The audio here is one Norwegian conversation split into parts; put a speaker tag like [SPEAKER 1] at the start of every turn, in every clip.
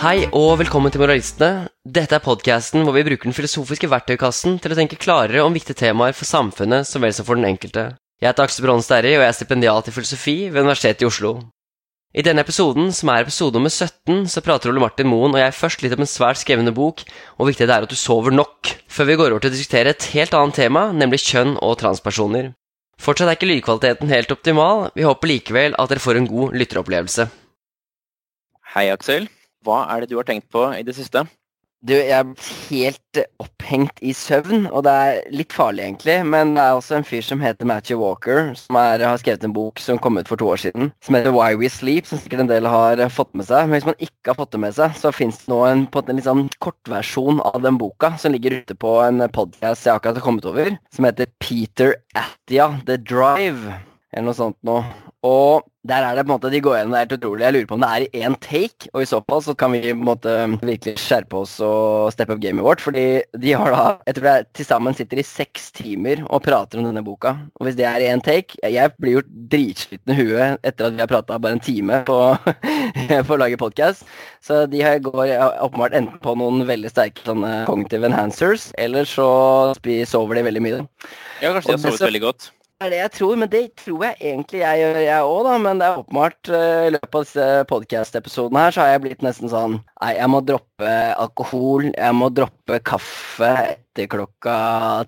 [SPEAKER 1] Hei og velkommen til Moralistene. Dette er podcasten hvor vi bruker den filosofiske verktøykassen til å tenke klarere om viktige temaer for samfunnet så vel som for den enkelte. Jeg heter Aksel Bronn Sterri, og jeg er stipendiat i filosofi ved Universitetet i Oslo. I denne episoden, som er episode nummer 17, så prater Ole Martin Moen og jeg først litt om en svært skrevne bok, og viktig det er at du sover nok, før vi går over til å diskutere et helt annet tema, nemlig kjønn og transpersoner. Fortsatt er ikke lydkvaliteten helt optimal, vi håper likevel at dere får en god lytteropplevelse.
[SPEAKER 2] Hei, Aksel. Hva er det du har tenkt på i det siste?
[SPEAKER 3] Du, jeg er helt opphengt i søvn, og det er litt farlig, egentlig. Men det er også en fyr som heter Matthew Walker, som er, har skrevet en bok som kom ut for to år siden, som heter Why We Sleep, som sikkert en del har fått med seg. Men hvis man ikke har fått det med seg, så fins det nå en, en litt sånn kortversjon av den boka, som ligger ute på en podcast jeg akkurat har kommet over, som heter Peter Attia The Drive, eller noe sånt noe. Og der er det på en måte de går gjennom det helt utrolig. Jeg lurer på om det er i én take, og i så fall så kan vi på en måte virkelig skjerpe oss og steppe opp gamet vårt. Fordi de har da Jeg tror er til sammen sitter i seks timer og prater om denne boka. Og hvis det er i én take Jeg blir gjort dritsliten i huet etter at vi har prata bare en time på, på å lage podkast. Så de her går åpenbart enten på noen veldig sterke sånne cognitive enhancers, eller så sover de veldig mye.
[SPEAKER 2] Ja, kanskje de har sovet veldig godt
[SPEAKER 3] er det jeg tror, men det tror jeg egentlig jeg gjør, jeg òg, da. Men det er åpenbart uh, i løpet av disse podkast-episodene her, så har jeg blitt nesten sånn Nei, jeg må droppe alkohol. Jeg må droppe kaffe etter klokka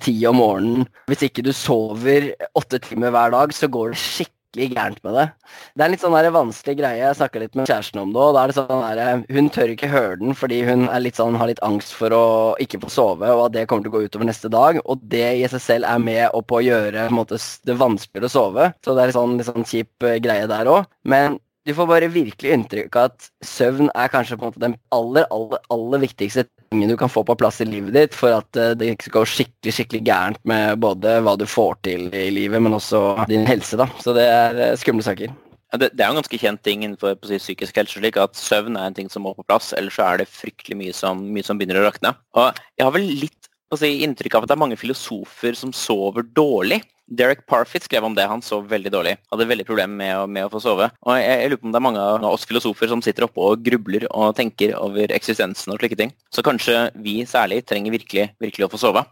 [SPEAKER 3] ti om morgenen. Hvis ikke du sover åtte timer hver dag, så går det skikkelig skikkelig gærent med det. Det er en litt sånn vanskelig greie. Jeg snakka litt med kjæresten om det, og da er det sånn der, hun tør ikke høre den fordi hun litt sånn, har litt angst for å ikke få sove, og at det kommer til å gå utover neste dag. Og det i seg selv er med og på å gjøre på måte, det vanskeligere å sove. Så det er sånn, litt sånn kjip uh, greie der òg. Men du får bare virkelig inntrykk av at søvn er kanskje på en måte den aller, aller, aller viktigste du kan få på plass i livet ditt for at eh, det ikke skal gå skikkelig skikkelig gærent med både hva du får til i livet, men også din helse. da. Så det er eh, skumle saker.
[SPEAKER 2] Ja, det, det, er jo en ganske kjent ting innenfor si, psykisk helse, slik at søvn er en ting som må på plass, ellers så er det fryktelig mye som, mye som begynner å rakne. Og jeg har vel litt si, inntrykk av at det er mange filosofer som sover dårlig. Derek Parfit skrev om det. Han sov veldig dårlig. Hadde veldig problemer med, med, å få sove. Og jeg, jeg, lurer på om det er mange av oss filosofer som sitter oppe og grubler og tenker over eksistensen og slike ting. Så kanskje vi særlig trenger virkelig, virkelig å få sove.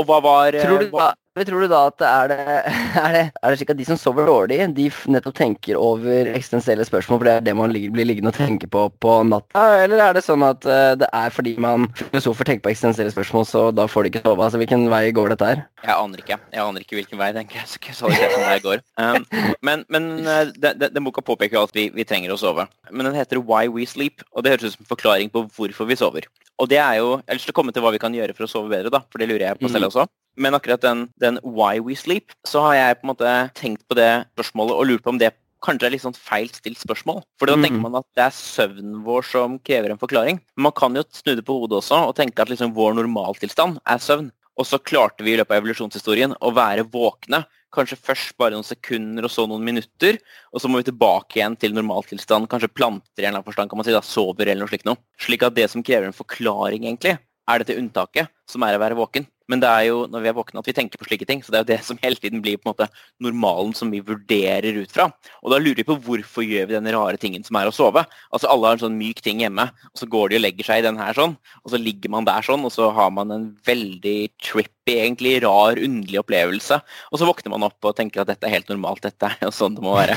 [SPEAKER 2] Og hva var
[SPEAKER 3] Tror du, hva, Tror du da at er, det, er, det, er det slik at de som sover dårlig, de nettopp tenker over eksistensielle spørsmål, for det er det man blir liggende og tenke på på natta? Eller er det sånn at uh, det er fordi man filosofer tenker på eksistensielle spørsmål, så da får de ikke sove? Altså, Hvilken vei går dette her?
[SPEAKER 2] Jeg aner ikke. Jeg aner ikke hvilken vei tenker jeg. Så ikke så det som det går. Um, men men uh, den boka påpeker jo at vi, vi trenger å sove. Men den heter Why We Sleep, og det høres ut som en forklaring på hvorfor vi sover. Og det er jo, Jeg har lyst til å komme til hva vi kan gjøre for å sove bedre, da, for det lurer jeg på selv mm. også. Men akkurat den, den, Why We Sleep, så har jeg på en måte tenkt på det spørsmålet og lurt på om det kanskje er litt sånn feil stilt spørsmål. For da mm. tenker man at det er søvnen vår som krever en forklaring. Men man kan jo snu det på hodet også og tenke at liksom vår normaltilstand er søvn. Og så klarte vi i løpet av evolusjonshistorien å være våkne. Kanskje først bare noen sekunder og så noen minutter. Og så må vi tilbake igjen til normaltilstand. Kanskje planter i en eller annen forstand kan man si da, sover eller noe slikt noe. Slik at det som krever en forklaring, egentlig, er dette unntaket, som er å være våken. Men det er jo når vi er våkne at vi tenker på slike ting. Så det er jo det som hele tiden blir på en måte normalen som vi vurderer ut fra. Og da lurer vi på hvorfor gjør vi den rare tingen som er å sove. Altså Alle har en sånn myk ting hjemme, og så går de og legger seg i den her sånn. Og så ligger man der sånn, og så har man en veldig trippy, egentlig rar, underlig opplevelse. Og så våkner man opp og tenker at dette er helt normalt, dette er jo sånn det må være.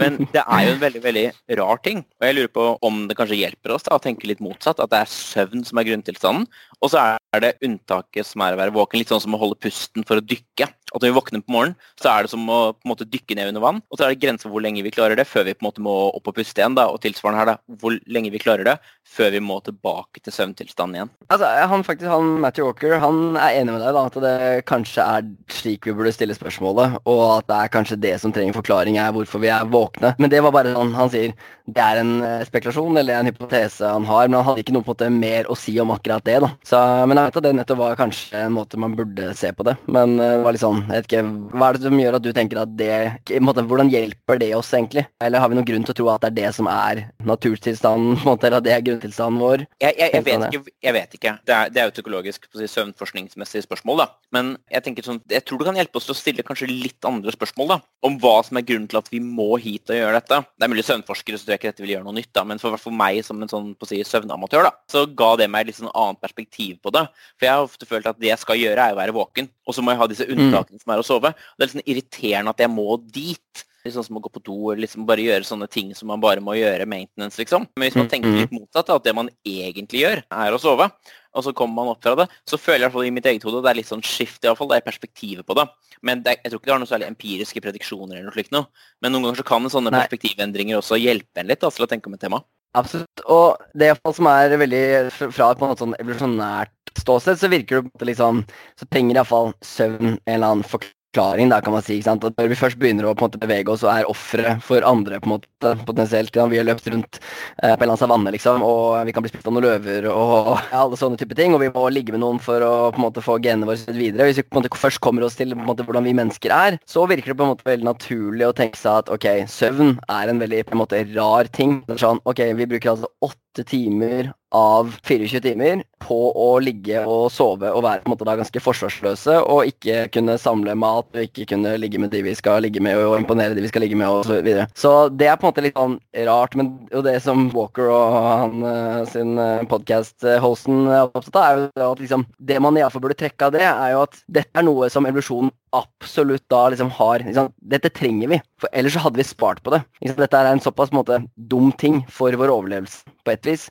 [SPEAKER 2] Men det er jo en veldig veldig rar ting. Og jeg lurer på om det kanskje hjelper oss da, å tenke litt motsatt. At det er søvn som er grunntilstanden. Og så er det unntaket som er å være våken. Litt sånn som å holde pusten for å dykke. At når vi våkner på morgenen, så er det som å på en måte dykke ned under vann. Og så er det grenser for hvor lenge vi klarer det før vi på en måte må opp og puste igjen. da, Og tilsvarende her, da, hvor lenge vi klarer det før vi må tilbake til søvntilstanden igjen.
[SPEAKER 3] Altså, han faktisk, han Matthew Walker han er enig med deg da, at det kanskje er slik vi burde stille spørsmålet, og at det er kanskje det som trenger forklaring, er hvorfor vi er våkne. Men det var bare sånn han sier det er en eh, spekulasjon eller en hypotese han har, men han hadde ikke noe på en måte mer å si om akkurat det. da. Så, men jeg vet at det nettopp var kanskje en måte man burde se på det. Men eh, det var litt sånn, jeg vet ikke, hva er det som gjør at du tenker at det i en måte, Hvordan hjelper det oss egentlig? Eller har vi noen grunn til å tro at det er det som er naturtilstanden, på en måte, eller at det er grunntilstanden vår?
[SPEAKER 2] Jeg, jeg, jeg, vet, ikke, jeg vet ikke. Det er, det er jo et å si, søvnforskningsmessig spørsmål. da. Men jeg tenker sånn, jeg tror det kan hjelpe oss til å stille kanskje litt andre spørsmål da, om hva som er grunnen til at vi må hit og gjøre dette. Det er mulig søvnforskere så tror jeg ikke dette vil gjøre noe nytt, da, men for, for meg som en sånn på å si, søvnamatør da, så ga det meg et litt sånn annet perspektiv på det. For jeg har ofte følt at det jeg skal gjøre, er å være våken. Og så må jeg ha disse unntakene som er å sove. Og det er litt sånn irriterende at jeg må dit. Litt sånn som å gå på do eller liksom bare gjøre sånne ting som man bare må gjøre maintenance, liksom. Men hvis man
[SPEAKER 3] Mm,
[SPEAKER 2] tenker
[SPEAKER 3] mm.
[SPEAKER 2] litt motsatt, at det man egentlig gjør, er å sove, og så kommer man opp fra det, så føler jeg i hvert fall i mitt eget hode det er litt sånn skift i hvert fall, det er perspektivet på det. Men det jeg tror ikke det har noe særlig empiriske prediksjoner eller noe slikt noe. Men noen ganger så kan sånne
[SPEAKER 3] Nei.
[SPEAKER 2] perspektivendringer også hjelpe en litt da, til å tenke om et tema.
[SPEAKER 3] Absolutt. Og det som er veldig fra et sånn evolusjonært ståsted, så virker det på en måte liksom Så trenger iallfall søvn en eller annen forklaring, da, kan man si. At når vi først begynner å måte bevege oss og er ofre for andre, på en måte, potensielt ja, Vi har løpt rundt eh, på en savanne, liksom, og vi kan bli spist av noen løver og ja, alle sånne type ting. Og vi må ligge med noen for å på en måte få genene våre videre. Hvis vi på en måte først kommer oss til på en måte, hvordan vi mennesker er, så virker det på en måte veldig naturlig å tenke seg at ok, søvn er en veldig på en måte rar ting. Sånn, ok, Vi bruker altså åtte timer av 24 timer på å ligge og sove og være på en måte da ganske forsvarsløse og ikke kunne samle mat og ikke kunne ligge med de vi skal ligge med og imponere de vi skal ligge med osv. så. Så det er på en måte litt sånn rart, men jo det som Walker og han eh, sin podkast-hosten er opptatt av, er jo at liksom det man iallfall burde trekke av det, er jo at dette er noe som evolusjonen absolutt da liksom har liksom. Dette trenger vi, for ellers så hadde vi spart på det. Liksom. Dette er en såpass måte, dum ting for vår overlevelse, på et vis.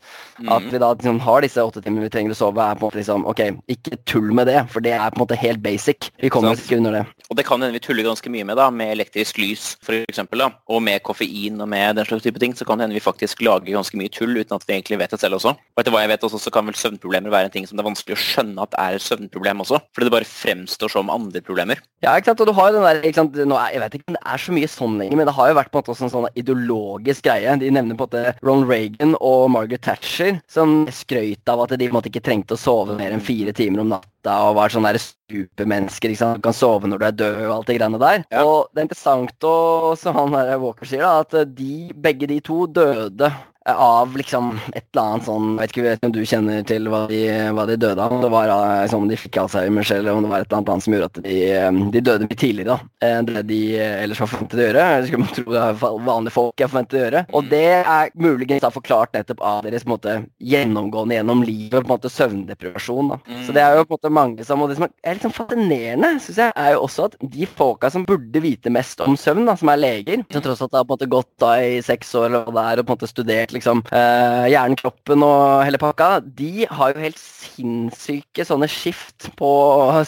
[SPEAKER 3] At
[SPEAKER 2] Mhm.
[SPEAKER 3] vi da liksom har disse åtte timene vi trenger å sove, er på en måte liksom Ok, ikke tull med det, for det er på en måte helt basic. Vi kommer oss ikke under det.
[SPEAKER 2] Og det kan hende vi tuller ganske mye med, da, med elektrisk lys for eksempel, da, og med koffein og med den slags type ting, så kan det hende vi faktisk lager ganske mye tull uten at vi egentlig vet det selv også. Og etter hva jeg vet også, så kan vel søvnproblemer være en ting som det er vanskelig å skjønne at er et søvnproblem også, fordi det bare fremstår som andre problemer.
[SPEAKER 3] Ja, ikke sant? Og du har jo den der, ikke sant? Nå Jeg vet ikke om det er så mye sånn lenger, men det har jo vært på en måte også en sånn ideologisk greie. De nevner på en måte Ron Reagan og Margaret Thatcher, som skrøt av at de på en måte ikke trengte å sove mer enn fire timer om natta og var sånne der supermennesker. ikke sant? Du kan sove når du er død og alt det greiene der.
[SPEAKER 2] Ja.
[SPEAKER 3] Og det er interessant, og, som han der Walker sier, da, at de, begge de to døde av liksom et eller annet sånn Jeg vet ikke vet om du kjenner til hva de, hva de døde av. Om det var eh, liksom, om de fikk Alzheimers eller om det var et eller annet som gjorde at de, eh, de døde mye tidligere da, enn det de eh, ellers var forventet å gjøre. Eller skulle man tro det er vanlige folk er forventet å gjøre. Og det er muligens da forklart nettopp av deres på en måte, gjennomgående gjennom livet, på en måte søvndepresjon. da.
[SPEAKER 2] Mm.
[SPEAKER 3] Så det er jo på en måte mange som Og det som er litt sånn fascinerende, syns jeg, er jo også at de folka som burde vite mest om søvn, da, som er leger, som tross alt har på en måte gått da i seks år og der er, og på en måte studert liksom eh, hjernen, kroppen og hele pakka, de har jo helt sinnssyke sånne skift på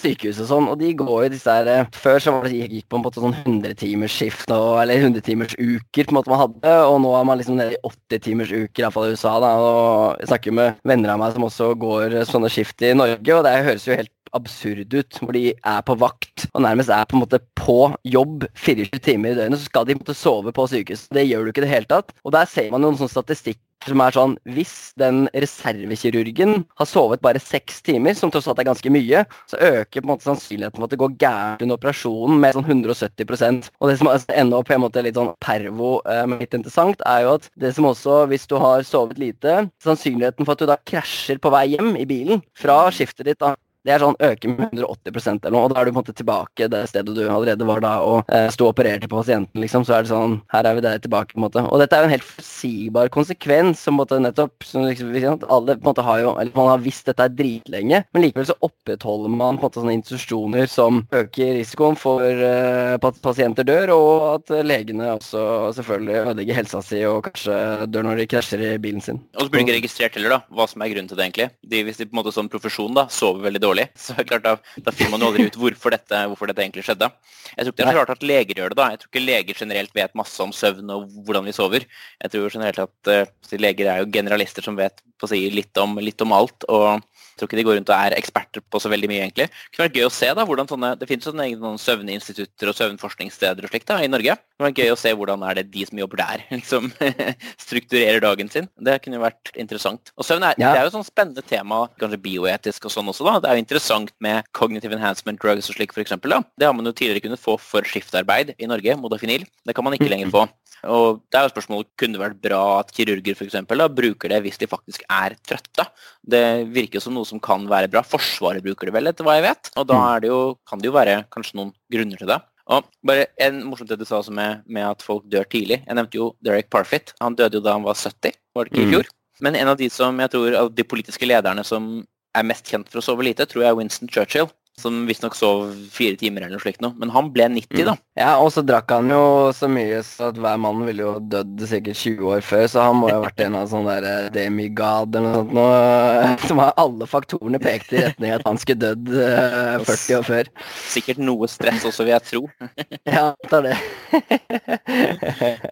[SPEAKER 3] sykehus og sånn, og de går jo disse her eh, Før så var det gikk på en måte sånn 100 timers skift og, eller 100 timers uker på en måte man hadde, og nå er man liksom nede i 80 timers uker, iallfall i USA, da, og jeg snakker med venner av meg som også går sånne skift i Norge, og det høres jo helt absurd ut, hvor de er på vakt og nærmest er på en måte på jobb 24 timer i døgnet, så skal de måtte sove på sykehus. Det gjør du ikke i det hele tatt. Og der ser man noen sånn statistikk som er sånn Hvis den reservekirurgen har sovet bare seks timer, som tross alt er ganske mye, så øker på en måte sannsynligheten for at det går gærent under operasjonen med sånn 170% Og det som ender opp på en måte litt sånn pervo, eh, men litt interessant, er jo at det som også, hvis du har sovet lite, sannsynligheten for at du da krasjer på vei hjem i bilen fra skiftet ditt da, det er sånn øker med 180% eller noe, og da er du på en måte tilbake det stedet du allerede var da og eh, sto og opererte på pasienten, liksom. Så er det sånn Her er vi der tilbake, på en måte. Og dette er jo en helt forutsigbar konsekvens, som måte nettopp som liksom, Alle på en måte har jo Eller man har visst dette er dritlenge, men likevel så opprettholder man på en måte sånne institusjoner som øker risikoen for eh, at pasienter dør, og at legene også selvfølgelig ødelegger helsa si og kanskje dør når de krasjer i bilen sin.
[SPEAKER 2] Og så blir det ikke registrert heller, da, hva som er grunnen til det, egentlig. De, hvis de på en måte som profesjon da, sover veldig dårlig, så er klart da, da finner man jo aldri ut hvorfor dette, hvorfor dette egentlig skjedde. Jeg tror ikke det er så rart at leger gjør det, da. Jeg tror ikke leger generelt vet masse om søvn og hvordan vi sover. Jeg tror generelt at uh, leger er jo generalister som vet si litt om, litt om alt. og jeg tror ikke de går rundt og er eksperter på så veldig mye, egentlig. Det kunne vært gøy å se da, hvordan sånne, Det finnes sånne noen søvninstitutter og søvnforskningssteder og slikt da, i Norge. Det var gøy å se hvordan er det de som jobber der, liksom strukturerer dagen sin. Det kunne jo vært interessant. Og søvn er,
[SPEAKER 3] Ja.
[SPEAKER 2] det er jo et sånn spennende tema, kanskje bioetisk og sånn også, da. Det er jo interessant med cognitive enhancement drugs og slik, for eksempel, da. Det har man jo tidligere kunnet få for skiftarbeid i Norge, modafinil. Det kan man ikke lenger få. Og det er jo spørsmålet, kunne det vært bra at kirurger for eksempel, da, bruker det hvis de faktisk er trøtte? Det virker som noe som kan være bra. Forsvaret bruker det vel, etter hva jeg vet. Og da er det jo, kan det jo være kanskje noen grunner til det. Og bare en morsomt det du sa med, med at folk dør tidlig. Jeg nevnte jo Derek Parfit. Han døde jo da han var 70, var det ikke i
[SPEAKER 3] Mm.
[SPEAKER 2] fjor? Men en av de som jeg tror av de politiske lederne som er mest kjent for å sove lite, tror jeg er Winston Churchill. Som visstnok sov fire timer eller noe slikt noe. Men han ble 90, da.
[SPEAKER 3] Ja, og så drakk han jo så mye så at hver mann ville jo dødd sikkert 20 år før, så han må jo ha vært en av sånne der eh, demigod eller noe sånt noe, som har alle faktorene pekt i retning at han skulle dødd eh, 40 år før.
[SPEAKER 2] Sikkert noe stress også, vil jeg tro.
[SPEAKER 3] Ja, ta det.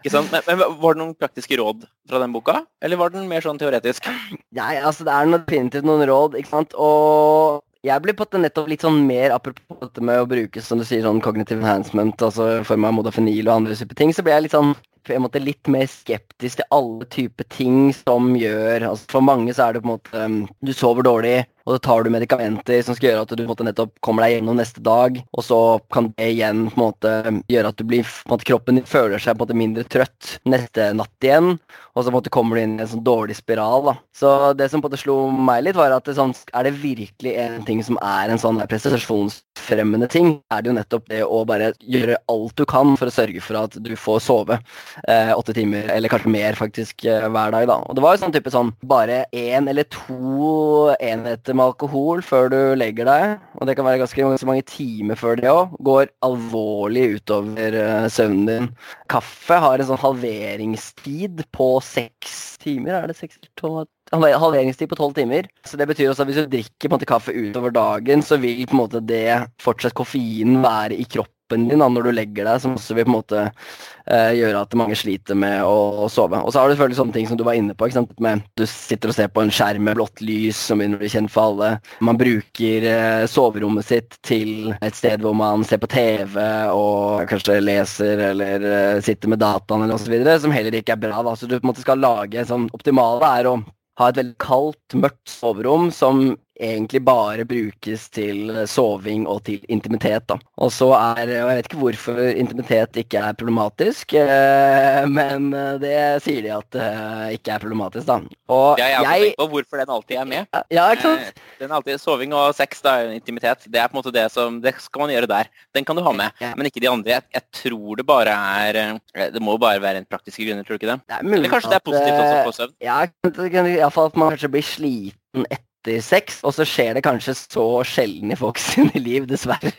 [SPEAKER 2] Ikke sant? Men, men Var det noen praktiske råd fra den boka, eller var den mer sånn teoretisk?
[SPEAKER 3] Nei, altså det er noe- definitivt noen råd, ikke sant. Og jeg ble på måte nettopp litt sånn mer apropos dette med å bruke som du sier, sånn cognitive enhancement, altså i form av modafinil og andre typer ting, så ble jeg litt sånn på en måte litt mer skeptisk til alle typer ting som gjør altså For mange så er det på en måte um, Du sover dårlig, og så tar du medikamenter som skal gjøre at du måte nettopp kommer deg gjennom neste dag, og så kan det igjen på en måte gjøre at du blir på en måte Kroppen din føler seg på en måte mindre trøtt neste natt igjen, og så på en måte kommer du inn i en sånn dårlig spiral. da. Så det som på en måte slo meg litt, var at det sånn, er det virkelig en ting som er en sånn prestasjonsfremmende ting, er det jo nettopp det å bare gjøre alt du kan for å sørge for at du får sove eh, åtte timer, eller kanskje mer faktisk, eh, hver dag. da. Og det var jo sånn type sånn bare én eller to enheter med alkohol før du legger deg, og det kan være ganske, mange timer før det òg, går alvorlig utover eh, søvnen din. Kaffe har en sånn halveringstid på seks timer, er det seks eller tolv? halve- halveringstid på tolv timer. Så det betyr også at hvis du drikker på en måte kaffe utover dagen, så vil på en måte det fortsatt koffeinen være i kroppen din da, når du legger deg, som også vil på en måte eh, gjøre at mange sliter med å, å sove. Og så har du selvfølgelig sånne ting som du var inne på. Med, du sitter og ser på en skjerm med blått lys som begynner å bli kjent for alle. Man bruker eh, soverommet sitt til et sted hvor man ser på TV og kanskje leser eller eh, sitter med dataen eller osv., som heller ikke er bra. da. Så du på en måte skal lage sånn optimale er å ha et veldig kaldt, mørkt soverom som egentlig bare brukes til soving og til intimitet. da. Og så er, og Jeg vet ikke hvorfor intimitet ikke er problematisk, eh, men eh, det sier de at det ikke er problematisk. da. Og
[SPEAKER 2] Jeg har
[SPEAKER 3] jeg,
[SPEAKER 2] tenkt på hvorfor den alltid er med.
[SPEAKER 3] Ja, ikke sant?
[SPEAKER 2] Eh, Den er alltid Soving og sex, da, intimitet, det er på en måte det som Det skal man gjøre der. Den kan du ha med,
[SPEAKER 3] Ja.
[SPEAKER 2] men ikke de andre. Jeg, jeg tror det bare er eh, Det må bare være en praktiske grunner, tror du ikke det?
[SPEAKER 3] Det er
[SPEAKER 2] Eller kanskje det er positivt også
[SPEAKER 3] eh,
[SPEAKER 2] for søvn?
[SPEAKER 3] Ja, iallfall at man kanskje blir sliten etter sex, og så skjer det kanskje så sjelden i folks liv, dessverre,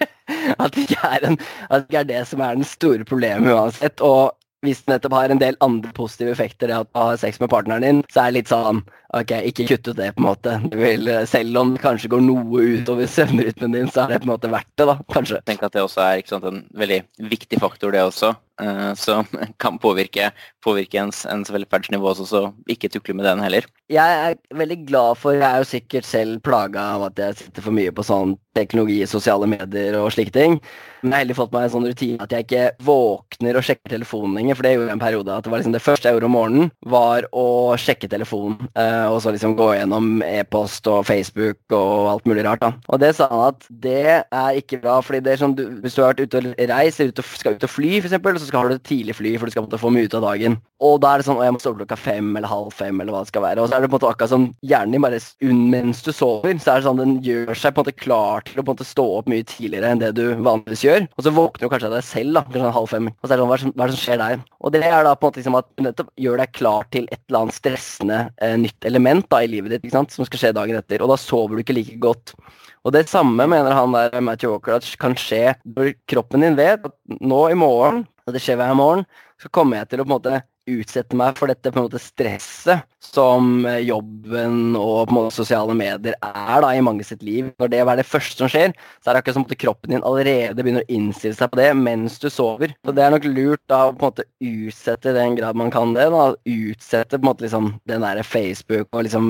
[SPEAKER 3] at det en, at det ikke er det som er den store problemet uansett. Og hvis det nettopp har en del andre positive effekter, det at du har sex med partneren din, så er det litt sånn Ok, ikke kutt ut det, på en måte. Du vil, selv om det kanskje går noe utover søvnrytmen din, så er det på en måte verdt det, da, kanskje.
[SPEAKER 2] tenker at det også er sant, en veldig viktig faktor, det også, eh, som kan påvirke, påvirke ens, ens velferdsnivå også, så ikke tukle med den heller.
[SPEAKER 3] Jeg er veldig glad for Jeg er jo sikkert selv plaga av at jeg sitter for mye på sånn teknologi, sosiale medier og slike ting. Men jeg har heller fått meg en sånn rutine at jeg ikke våkner og sjekker telefonen lenger. For det gjorde jeg en periode. At det var liksom det første jeg gjorde om morgenen, var å sjekke telefonen. eh, og så liksom gå gjennom e-post og Facebook og alt mulig rart. da. Og det sa han at det er ikke bra. fordi det er sånn, du, Hvis du har vært ute og reist, eller skal ut og fly, eksempel, så skal du et tidlig fly, for du skal måte få mye ut av dagen. Og da er det sånn å jeg må sove klokka fem eller halv fem, eller hva det skal være. Og så er det på en måte akkurat som hjernen din bare mens du sover, så er det sånn den gjør seg på en måte klar til å på en måte stå opp mye tidligere enn det du vanligvis gjør. Og så våkner du kanskje av deg selv, da, kanskje sånn halv fem. Og så er det sånn, hva er det som, hva er det som skjer der? Og det er da på en måte liksom at du nettopp gjør deg klar til et eller annet stressende eh, nytt element da i livet ditt, ikke sant, som skal skje dagen etter. Og da sover du ikke like godt. Og det samme mener han der Matthew Walker at kan skje når kroppen din vet at nå i morgen, og det skjer hver morgen, så kommer jeg til å på en måte utsette meg for dette på en måte stresset som eh, jobben og på en måte sosiale medier er da i mange sitt liv. Når det er det første som skjer, så er det akkurat som at kroppen din allerede begynner å innstille seg på det mens du sover. Så det er nok lurt da å på en måte utsette i den grad man kan det. da, Utsette på en måte liksom den der Facebook og liksom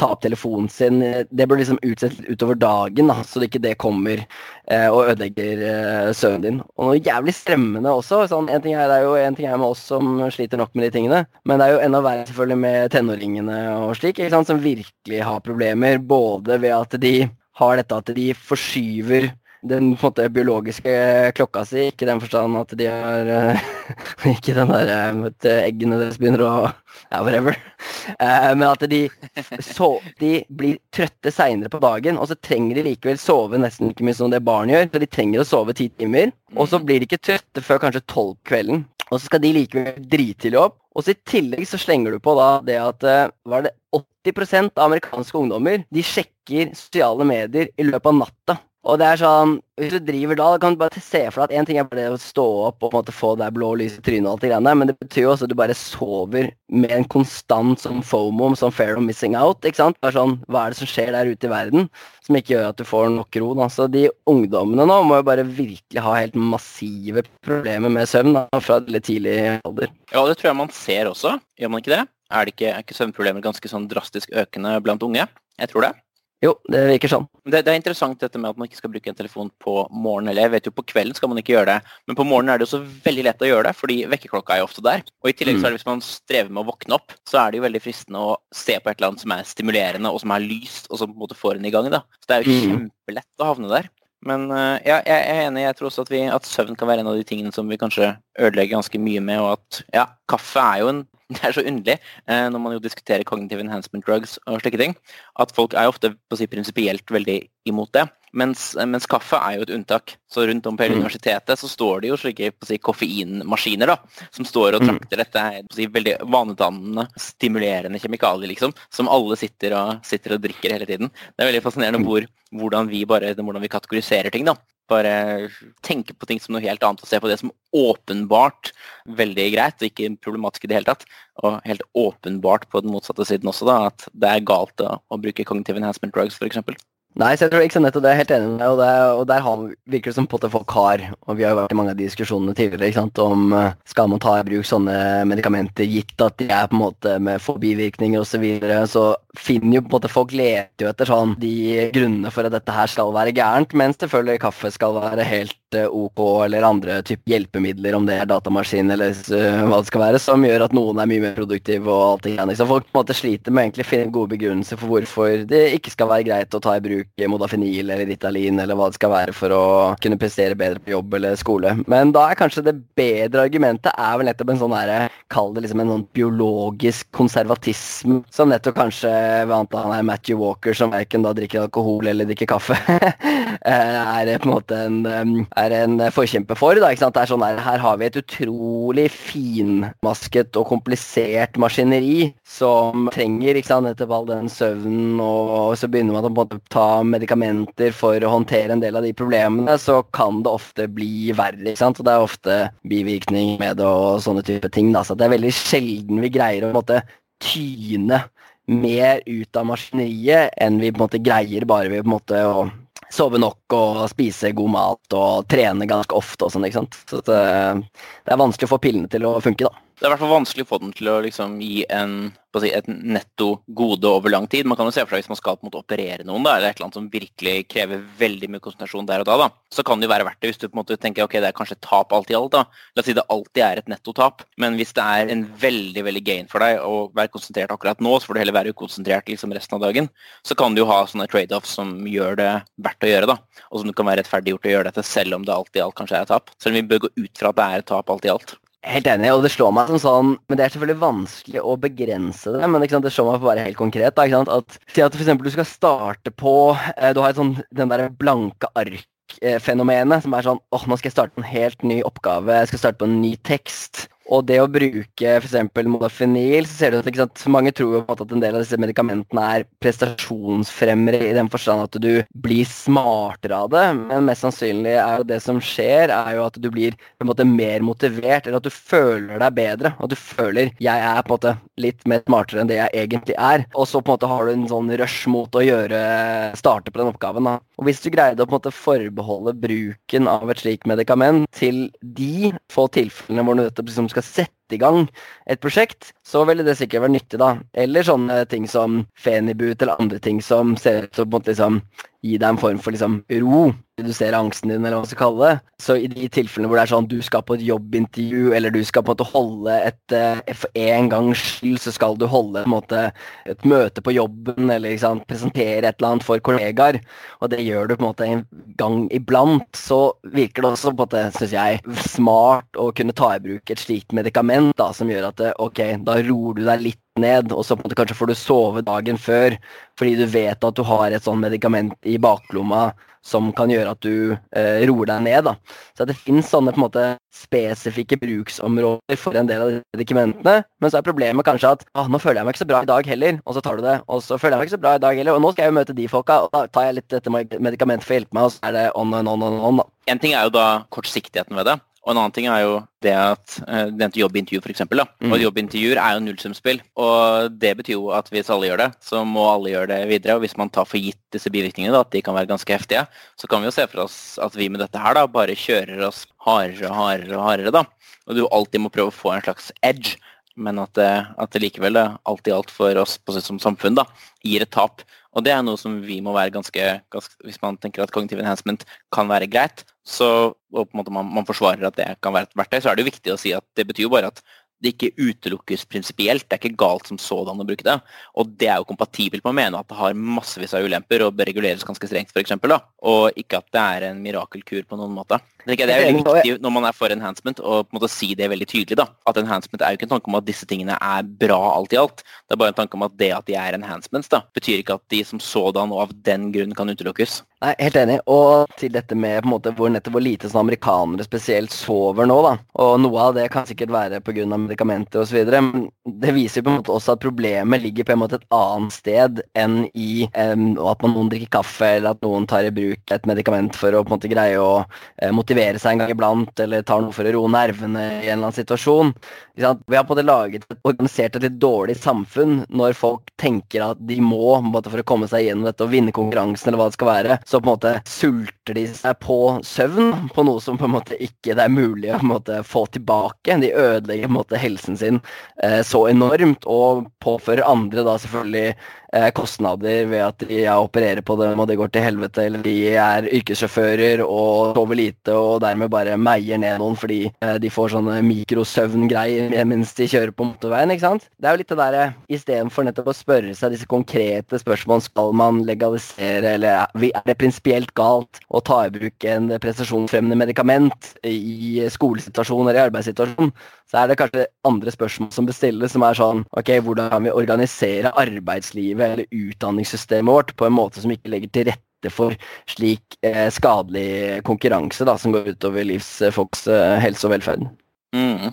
[SPEAKER 3] ta opp telefonen sin. Det bør liksom utsettes utover dagen, da, så det ikke det kommer eh, og ødelegger eh, søvnen din. Og noe jævlig stremmende også. Sånn, en ting er, det er jo en ting er med oss som sliter nok med de tingene, men det er jo enda verre selvfølgelig med tenåringene og slik, ikke sant, som virkelig har problemer. Både ved at de har dette at de forskyver den måte biologiske klokka si, ikke i den forstand at de har uh, Ikke den der at eggene deres begynner å Ja, whatever. Men at de, so, de blir trøtte seinere på dagen, og så trenger de likevel sove nesten like mye som det barn gjør. Så de trenger å sove ti timer, og så blir de ikke trøtte før kanskje tolv kvelden. Og så skal de likevel drittidlig opp. Og så i tillegg så slenger du på da det at var det 80 av amerikanske ungdommer de sjekker sosiale medier i løpet av natta. Og det er sånn, Hvis du driver da, da kan du bare se for deg at én ting er bare å stå opp og på en måte få det blå lys i trynet, og alt det greiene, men det betyr jo også at du bare sover med en konstant som FOMO, som fair of missing out. ikke sant? Bare sånn, Hva er det som skjer der ute i verden som ikke gjør at du får nok ro? da? De ungdommene nå må jo bare virkelig ha helt massive problemer med søvn da, fra litt tidlig alder.
[SPEAKER 2] Ja, det tror jeg man ser også. Gjør man ikke det? Er, det ikke, er ikke søvnproblemer ganske sånn drastisk økende blant unge? Jeg tror det.
[SPEAKER 3] Jo, det virker sånn.
[SPEAKER 2] Det, det, er interessant dette med at man ikke skal bruke en telefon på morgenen. Eller jeg vet jo på kvelden skal man ikke gjøre det, men på morgenen er det jo så veldig lett å gjøre det, fordi vekkerklokka er jo ofte der. Og i tillegg så er det hvis man strever med å våkne opp, så er det jo veldig fristende å se på et eller annet som er stimulerende, og som er lyst, og som på en måte får en i gang. da. Så det er jo mm. kjempelett å havne der. Men uh, ja, jeg er enig. Jeg tror også at, vi, at, søvn kan være en av de tingene som vi kanskje ødelegger ganske mye med. Og at ja, kaffe er jo en Det er så underlig uh, når man jo diskuterer cognitive enhancement drugs og slike ting, at folk er ofte på å si, prinsipielt veldig imot det. Mens, mens, kaffe er jo et unntak. Så rundt om på hele mm. universitetet så står det jo slike si, koffeinmaskiner da, som står og mm. trakter dette er si, veldig vanedannende, stimulerende kjemikalier, liksom, som alle sitter og, sitter og drikker hele tiden. Det er veldig fascinerende mm. hvor, hvordan, vi bare, hvordan vi kategoriserer ting. da. Bare tenke på ting som noe helt annet og se på det som åpenbart veldig greit og ikke problematisk i det hele tatt. Og helt åpenbart på den motsatte siden også, da, at det er galt å, å bruke cognitive enhancement drugs f.eks.
[SPEAKER 3] Nei, så jeg tror ikke så nettopp det er helt enig med deg, og, det, og der har, virker det som på at folk har, og vi har jo vært i mange av de diskusjonene tidligere, ikke sant, om uh, skal man ta i bruk sånne medikamenter, gitt at de er på en måte med forbivirkninger osv., så, videre, så finner jo på en måte folk leter jo etter sånn de grunnene for at dette her skal være gærent, mens selvfølgelig kaffe skal være helt uh, ok, eller andre type hjelpemidler, om det er datamaskin eller uh, hva det skal være, som gjør at noen er mye mer produktive og alt det greiene. Så folk på en måte sliter med å finne gode begrunnelser for hvorfor det ikke skal være greit å ta i bruk bruke modafinil eller Ritalin eller hva det skal være for å kunne prestere bedre på jobb eller skole. Men da er kanskje det bedre argumentet er vel nettopp en sånn herre Kall det liksom en sånn biologisk konservatisme, som nettopp kanskje han er Matthew Walker, som verken da drikker alkohol eller drikker kaffe, er på en måte en, er en forkjemper for. da, ikke sant? Det er sånn her, her har vi et utrolig finmasket og komplisert maskineri som trenger ikke sant, nettopp all den søvnen, og så begynner man å på en måte ta medikamenter for å håndtere en del av de problemene, så kan det ofte bli verre. ikke sant? Og det er ofte bivirkning med det og sånne type ting. Da. Så det er veldig sjelden vi greier å måte tyne mer ut av maskineriet enn vi på en måte greier bare ved på en måte å sove nok og spise god mat og trene ganske ofte og sånn. ikke sant? Så det, det er vanskelig å få pillene til å funke, da.
[SPEAKER 2] Det er i hvert fall vanskelig å få den til å liksom gi en si, et netto gode over lang tid. Man kan jo se for seg hvis man skal måte, operere noen, da, eller et eller annet som virkelig krever veldig mye konsentrasjon der og da, da, så kan det jo være verdt det hvis du på en måte tenker ok, det er kanskje tap alt i alt. da. La oss si det alltid er et nettotap, men hvis det er en veldig veldig gain for deg å være konsentrert akkurat nå, så får du heller være ukonsentrert liksom resten av dagen, så kan du jo ha sånne trade-offs som gjør det verdt å gjøre, da, og som du kan være rettferdiggjort å gjøre dette selv om det alt i alt kanskje er et tap. Selv om vi bør gå ut fra at det er et tap alt i alt.
[SPEAKER 3] Helt enig, og det slår meg som sånn Men det er selvfølgelig vanskelig å begrense det. Men det slår meg på å være helt konkret. Da, at, Si at for du skal starte på eh, Du har et sånn, den der blanke ark-fenomenet som er sånn åh, nå skal jeg starte en helt ny oppgave. Jeg skal starte på en ny tekst. Og det å bruke f.eks. modafinil, så ser du at sant, mange tror jo på at en del av disse medikamentene er prestasjonsfremmere i den forstand at du blir smartere av det, men mest sannsynlig er jo det som skjer, er jo at du blir på en måte mer motivert, eller at du føler deg bedre. At du føler 'jeg er på en måte litt mer smartere enn det jeg egentlig er'. Og så på en måte har du en sånn rush mot å gjøre starte på den oppgaven. da. Og hvis du greide å på en måte forbeholde bruken av et slikt medikament til de få tilfellene hvor du liksom skal sette i gang et prosjekt, så ville det sikkert være nyttig, da. Eller sånne ting som Fenibut eller andre ting som ser ut til å liksom gi deg en form for liksom ro. Redusere angsten din, eller hva man skal kalle det. Så i de tilfellene hvor det er sånn du skal på et jobbintervju, eller du skal på en måte holde et eh, For en gangs skyld så skal du holde måte et møte på jobben, eller liksom, presentere et eller annet for kollegaer, og det gjør du på en måte en gang iblant, så virker det også på en måte, syns jeg, smart å kunne ta i bruk et slikt medikament da, som gjør at ok, da roer du deg litt ned, og så på en måte kanskje får du sove dagen før fordi du vet at du har et sånt medikament i baklomma som kan gjøre at du eh, roer deg ned. da. Så det finnes sånne på en måte spesifikke bruksområder for en del av de medikamentene. Men så er problemet kanskje at ah, nå føler jeg meg ikke så bra i dag heller, og så tar du det. Og så føler jeg meg ikke så bra i dag heller, og nå skal jeg jo møte de folka, og da tar jeg litt dette medikamentet for å hjelpe meg, og så er det on and on and on. da.
[SPEAKER 2] En ting er jo da kortsiktigheten ved det. Og en annen ting er jo det at uh, det nevnte jobbintervju, f.eks. Mm. Og jobbintervjuer er jo nullsumspill. Og det betyr jo at hvis alle gjør det, så må alle gjøre det videre. Og hvis man tar for gitt disse bivirkningene, da, at de kan være ganske heftige, så kan vi jo se for oss at vi med dette her da bare kjører oss hardere og hardere og hardere, da. Og du alltid må prøve å få en slags edge. Men at det, at det likevel, alt i alt for oss på, som samfunn, da, gir et tap. Og det er noe som vi må være ganske, ganske Hvis man tenker at kognitiv enhancement kan være greit, så, og på en måte man, man, forsvarer at det kan være et verktøy, så er det jo viktig å si at det betyr jo bare at det ikke utelukkes prinsipielt. Det er ikke galt som sådan å bruke det. Og det er jo kompatibelt med å mene at det har massevis av ulemper og bør reguleres ganske strengt, f.eks. Og ikke at det er en mirakelkur på noen måte. Det er veldig viktig når man er for enhancement å på en måte si det veldig tydelig. da. At enhancement er jo ikke en tanke om at disse tingene er bra alt i alt. Det er bare en tanke om at det at de er enhancements, da, betyr ikke at de som sådan og av den grunn kan utelukkes.
[SPEAKER 3] Nei, Helt enig. Og til dette med på en måte hvor nettopp hvor lite sånn amerikanere spesielt sover nå. da. Og noe av det kan sikkert være pga. medikamenter osv. Men det viser på en måte også at problemet ligger på en måte et annet sted enn i um, at man noen drikker kaffe, eller at noen tar i bruk et medikament for å på en måte greie å uh, motivere motivere seg en gang iblant, eller tar noe for å roe nervene i en eller annen situasjon. Vi har på måte laget et, organisert et litt dårlig samfunn når folk tenker at de må for å komme seg gjennom dette og vinne konkurransen, eller hva det skal være, så på en måte sulter de seg på søvn på noe som på en måte ikke det er mulig å måte, få tilbake. De ødelegger på en måte helsen sin eh, så enormt, og påfører andre da selvfølgelig kostnader ved at de opererer på dem og det går til helvete, eller de er yrkessjåfører og sover lite og dermed bare meier ned noen fordi eh, de får sånne mikrosøvngreier mens de kjører på motorveien. ikke sant? Det er jo litt det derre istedenfor nettopp å spørre seg disse konkrete spørsmålene skal man legalisere, eller er det prinsipielt galt å ta i bruk en prestasjonsfremmende medikament i skolesituasjonen eller i arbeidssituasjonen, så er det kanskje andre spørsmål som bestilles, som er sånn Ok, hvordan kan vi organisere arbeidslivet eller utdanningssystemet vårt på en måte som ikke legger til rette for slik eh, skadelig konkurranse da, som går utover livsfolks eh, helse og velferd?
[SPEAKER 2] Mm.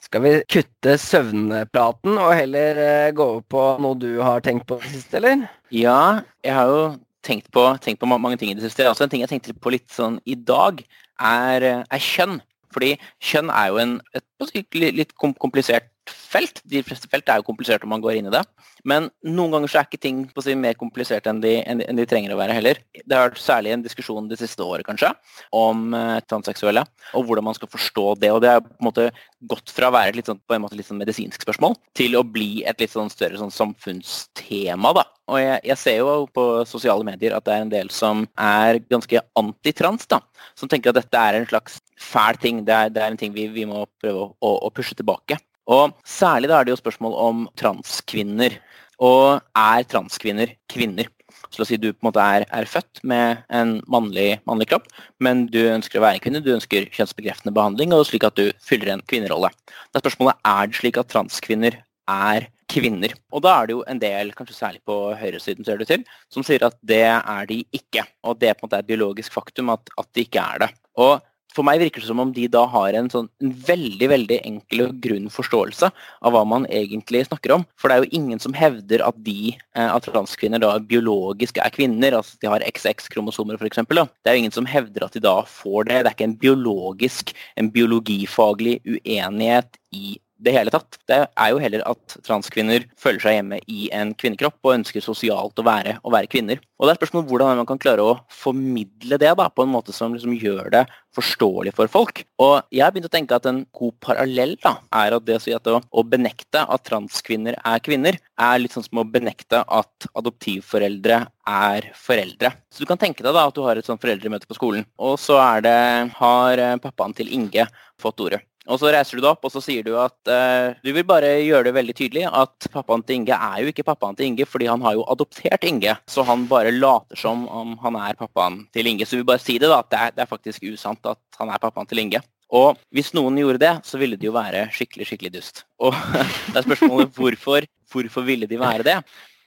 [SPEAKER 3] Skal vi kutte søvnpraten og heller eh, gå over på noe du har tenkt på sist, eller?
[SPEAKER 2] Ja, jeg har jo tenkt på, tenkt på mange ting i det siste. Altså, en ting jeg tenkte på litt sånn i dag, er, eh, er kjønn. Fordi kjønn er jo en, et litt komplisert felt. De fleste felt er jo komplisert om man går inn i det. Men noen ganger så er ikke ting si, mer komplisert enn de, enn, de, trenger å være heller. Det har vært særlig en diskusjon det siste året kanskje, om eh, transseksuelle, og hvordan man skal forstå det. Og det har på en måte gått fra å være et litt sånn, på en måte litt sånn medisinsk spørsmål til å bli et litt sånn større sånn samfunnstema. da. Og jeg, jeg, ser jo på sosiale medier at det er en del som er ganske antitrans, da. Som tenker at dette er en slags fæl ting. Det er, det er en ting vi, vi må prøve å, å pushe tilbake. Og Særlig da er det jo spørsmål om transkvinner. Og er transkvinner kvinner? Så la oss si du på en måte er, er født med en mannlig, mannlig, kropp, men du ønsker å være en kvinne, du ønsker kjønnsbekreftende behandling, og slik at du fyller en kvinnerolle. Da er spørsmålet er det slik at transkvinner er kvinner. Og da er det jo en del, kanskje særlig på høyresiden, ser det til, som sier at det er de ikke. Og det er på en måte et biologisk faktum at, at de ikke er det. Og for meg virker det som om de da har en, sånn, en veldig veldig enkel og grunn forståelse av hva man egentlig snakker om. For det er jo ingen som hevder at de, eh, at transkvinner da biologisk er kvinner, altså de har XX-kromosomer f.eks. Det er jo ingen som hevder at de da får det. Det er ikke en biologisk, en biologifaglig uenighet i det hele tatt. Det er jo heller at transkvinner føler seg hjemme i en kvinnekropp og ønsker sosialt å være, å være kvinner. Og det er spørsmål hvordan man kan klare å formidle det da, på en måte som liksom gjør det forståelig for folk. Og jeg har begynt å tenke at en god parallell da, er at det å si at å, å benekte at transkvinner er kvinner, er litt sånn som å benekte at adoptivforeldre er foreldre. Så du kan tenke deg da at du har et sånt foreldremøte på skolen, og så er det, har eh, pappaen til Inge fått ordet. Og så reiser du deg opp og så sier du at uh, du vil bare gjøre det veldig tydelig at pappaen til Inge er jo ikke pappaen til Inge, fordi han har jo adoptert Inge. Så han bare later som om han er pappaen til Inge. Så vil bare si det, da, at det er, det er faktisk usant at han er pappaen til Inge. Og hvis noen gjorde det, så ville det jo være skikkelig, skikkelig dust. Og det er spørsmålet hvorfor, hvorfor ville de være det?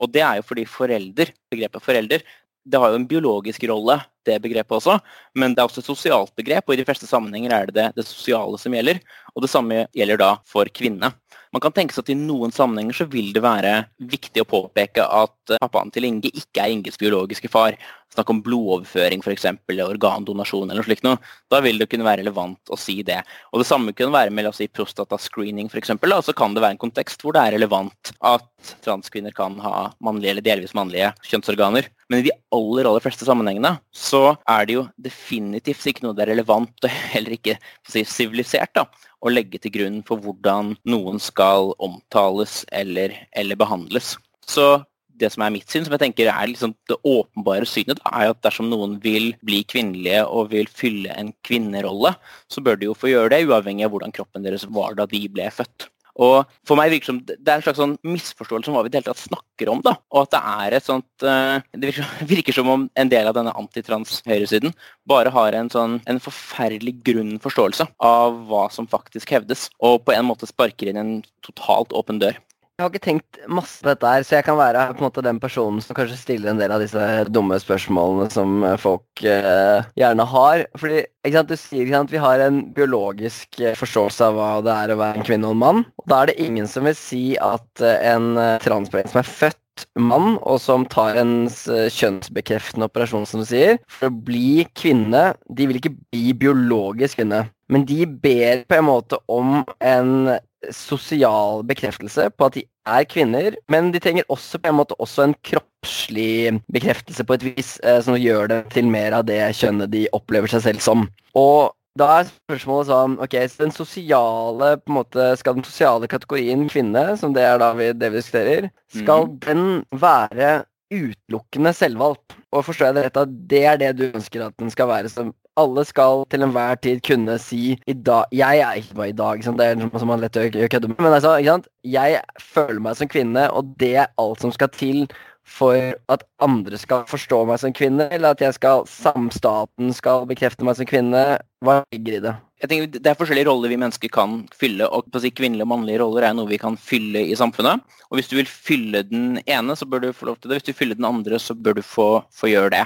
[SPEAKER 2] Og det er jo fordi forelder, begrepet forelder, det har jo en biologisk rolle, det begrepet også, men det er også et sosialt begrep, og i de fleste sammenhenger er det det, det sosiale som gjelder. Og det samme gjelder da for kvinne. Man kan tenke seg at i noen sammenhenger så vil det være viktig å påpeke at pappaen til Inge ikke er Inges biologiske far. Snakk om blodoverføring f.eks., organdonasjon eller noe slikt noe. Da vil det kunne være relevant å si det. Og det samme kunne være med la oss si, prostatascreening f.eks. Så kan det være en kontekst hvor det er relevant at transkvinner kan ha mannlige eller delvis mannlige kjønnsorganer. Men i de aller aller fleste sammenhengene så er det jo definitivt ikke noe det er relevant, og heller ikke sivilisert, si, å legge til grunn for hvordan noen skal omtales eller, eller behandles. Så det som er mitt syn, som jeg tenker er liksom det åpenbare synet, da, er at dersom noen vil bli kvinnelige og vil fylle en kvinnerolle, så bør de jo få gjøre det, uavhengig av hvordan kroppen deres var da de ble født. Og for meg virker som Det er en slags sånn misforståelse om hva vi i det hele tatt snakker om. da, Og at det er et sånt uh, Det virker, virker, som om en del av denne antitrans-høyresiden bare har en sånn en forferdelig grunn forståelse av hva som faktisk hevdes, og på en måte sparker inn en totalt åpen dør.
[SPEAKER 3] Har ikke tenkt masse på dette her, så jeg kan være på en måte den personen som kanskje stiller en del av disse dumme spørsmålene som eh, folk uh, gjerne har. Fordi ikke sant, du sier sant, vi har en biologisk eh, forståelse av hva det er å være en kvinne og en mann. Og da er det ingen som vil si at en transperson som er født mann, og som tar en kjønnsbekreftende operasjon, som du sier, for å bli kvinne De vil ikke bli biologisk kvinne, men de ber på en måte om en sosial bekreftelse på at de er kvinner, men de trenger også på en måte også en kroppslig bekreftelse på et vis, eh, som gjør det til mer av det kjønnet de opplever seg selv som. Og da er spørsmålet sånn Ok, så den sosiale på en måte, Skal den sosiale kategorien kvinne, som det er da vi, det vi diskuterer, skal mm. den være utelukkende selvvalgt? Og forstår jeg det rett at det er det du ønsker at den skal være som alle skal til enhver tid kunne si i dag Jeg er ikke bare i dag, det er noe som man lett kødder med. Men altså, jeg føler meg som kvinne, og det er alt som skal til for at andre skal forstå meg som kvinne, eller at jeg skal, samstaten skal bekrefte meg som kvinne. Hva ligger i det?
[SPEAKER 2] Jeg tenker Det er forskjellige roller vi mennesker kan fylle, og på å si kvinnelige og mannlige roller er noe vi kan fylle i samfunnet. Og Hvis du vil fylle den ene, så bør du få lov til det. Hvis du fyller den andre, så bør du få, få gjøre det.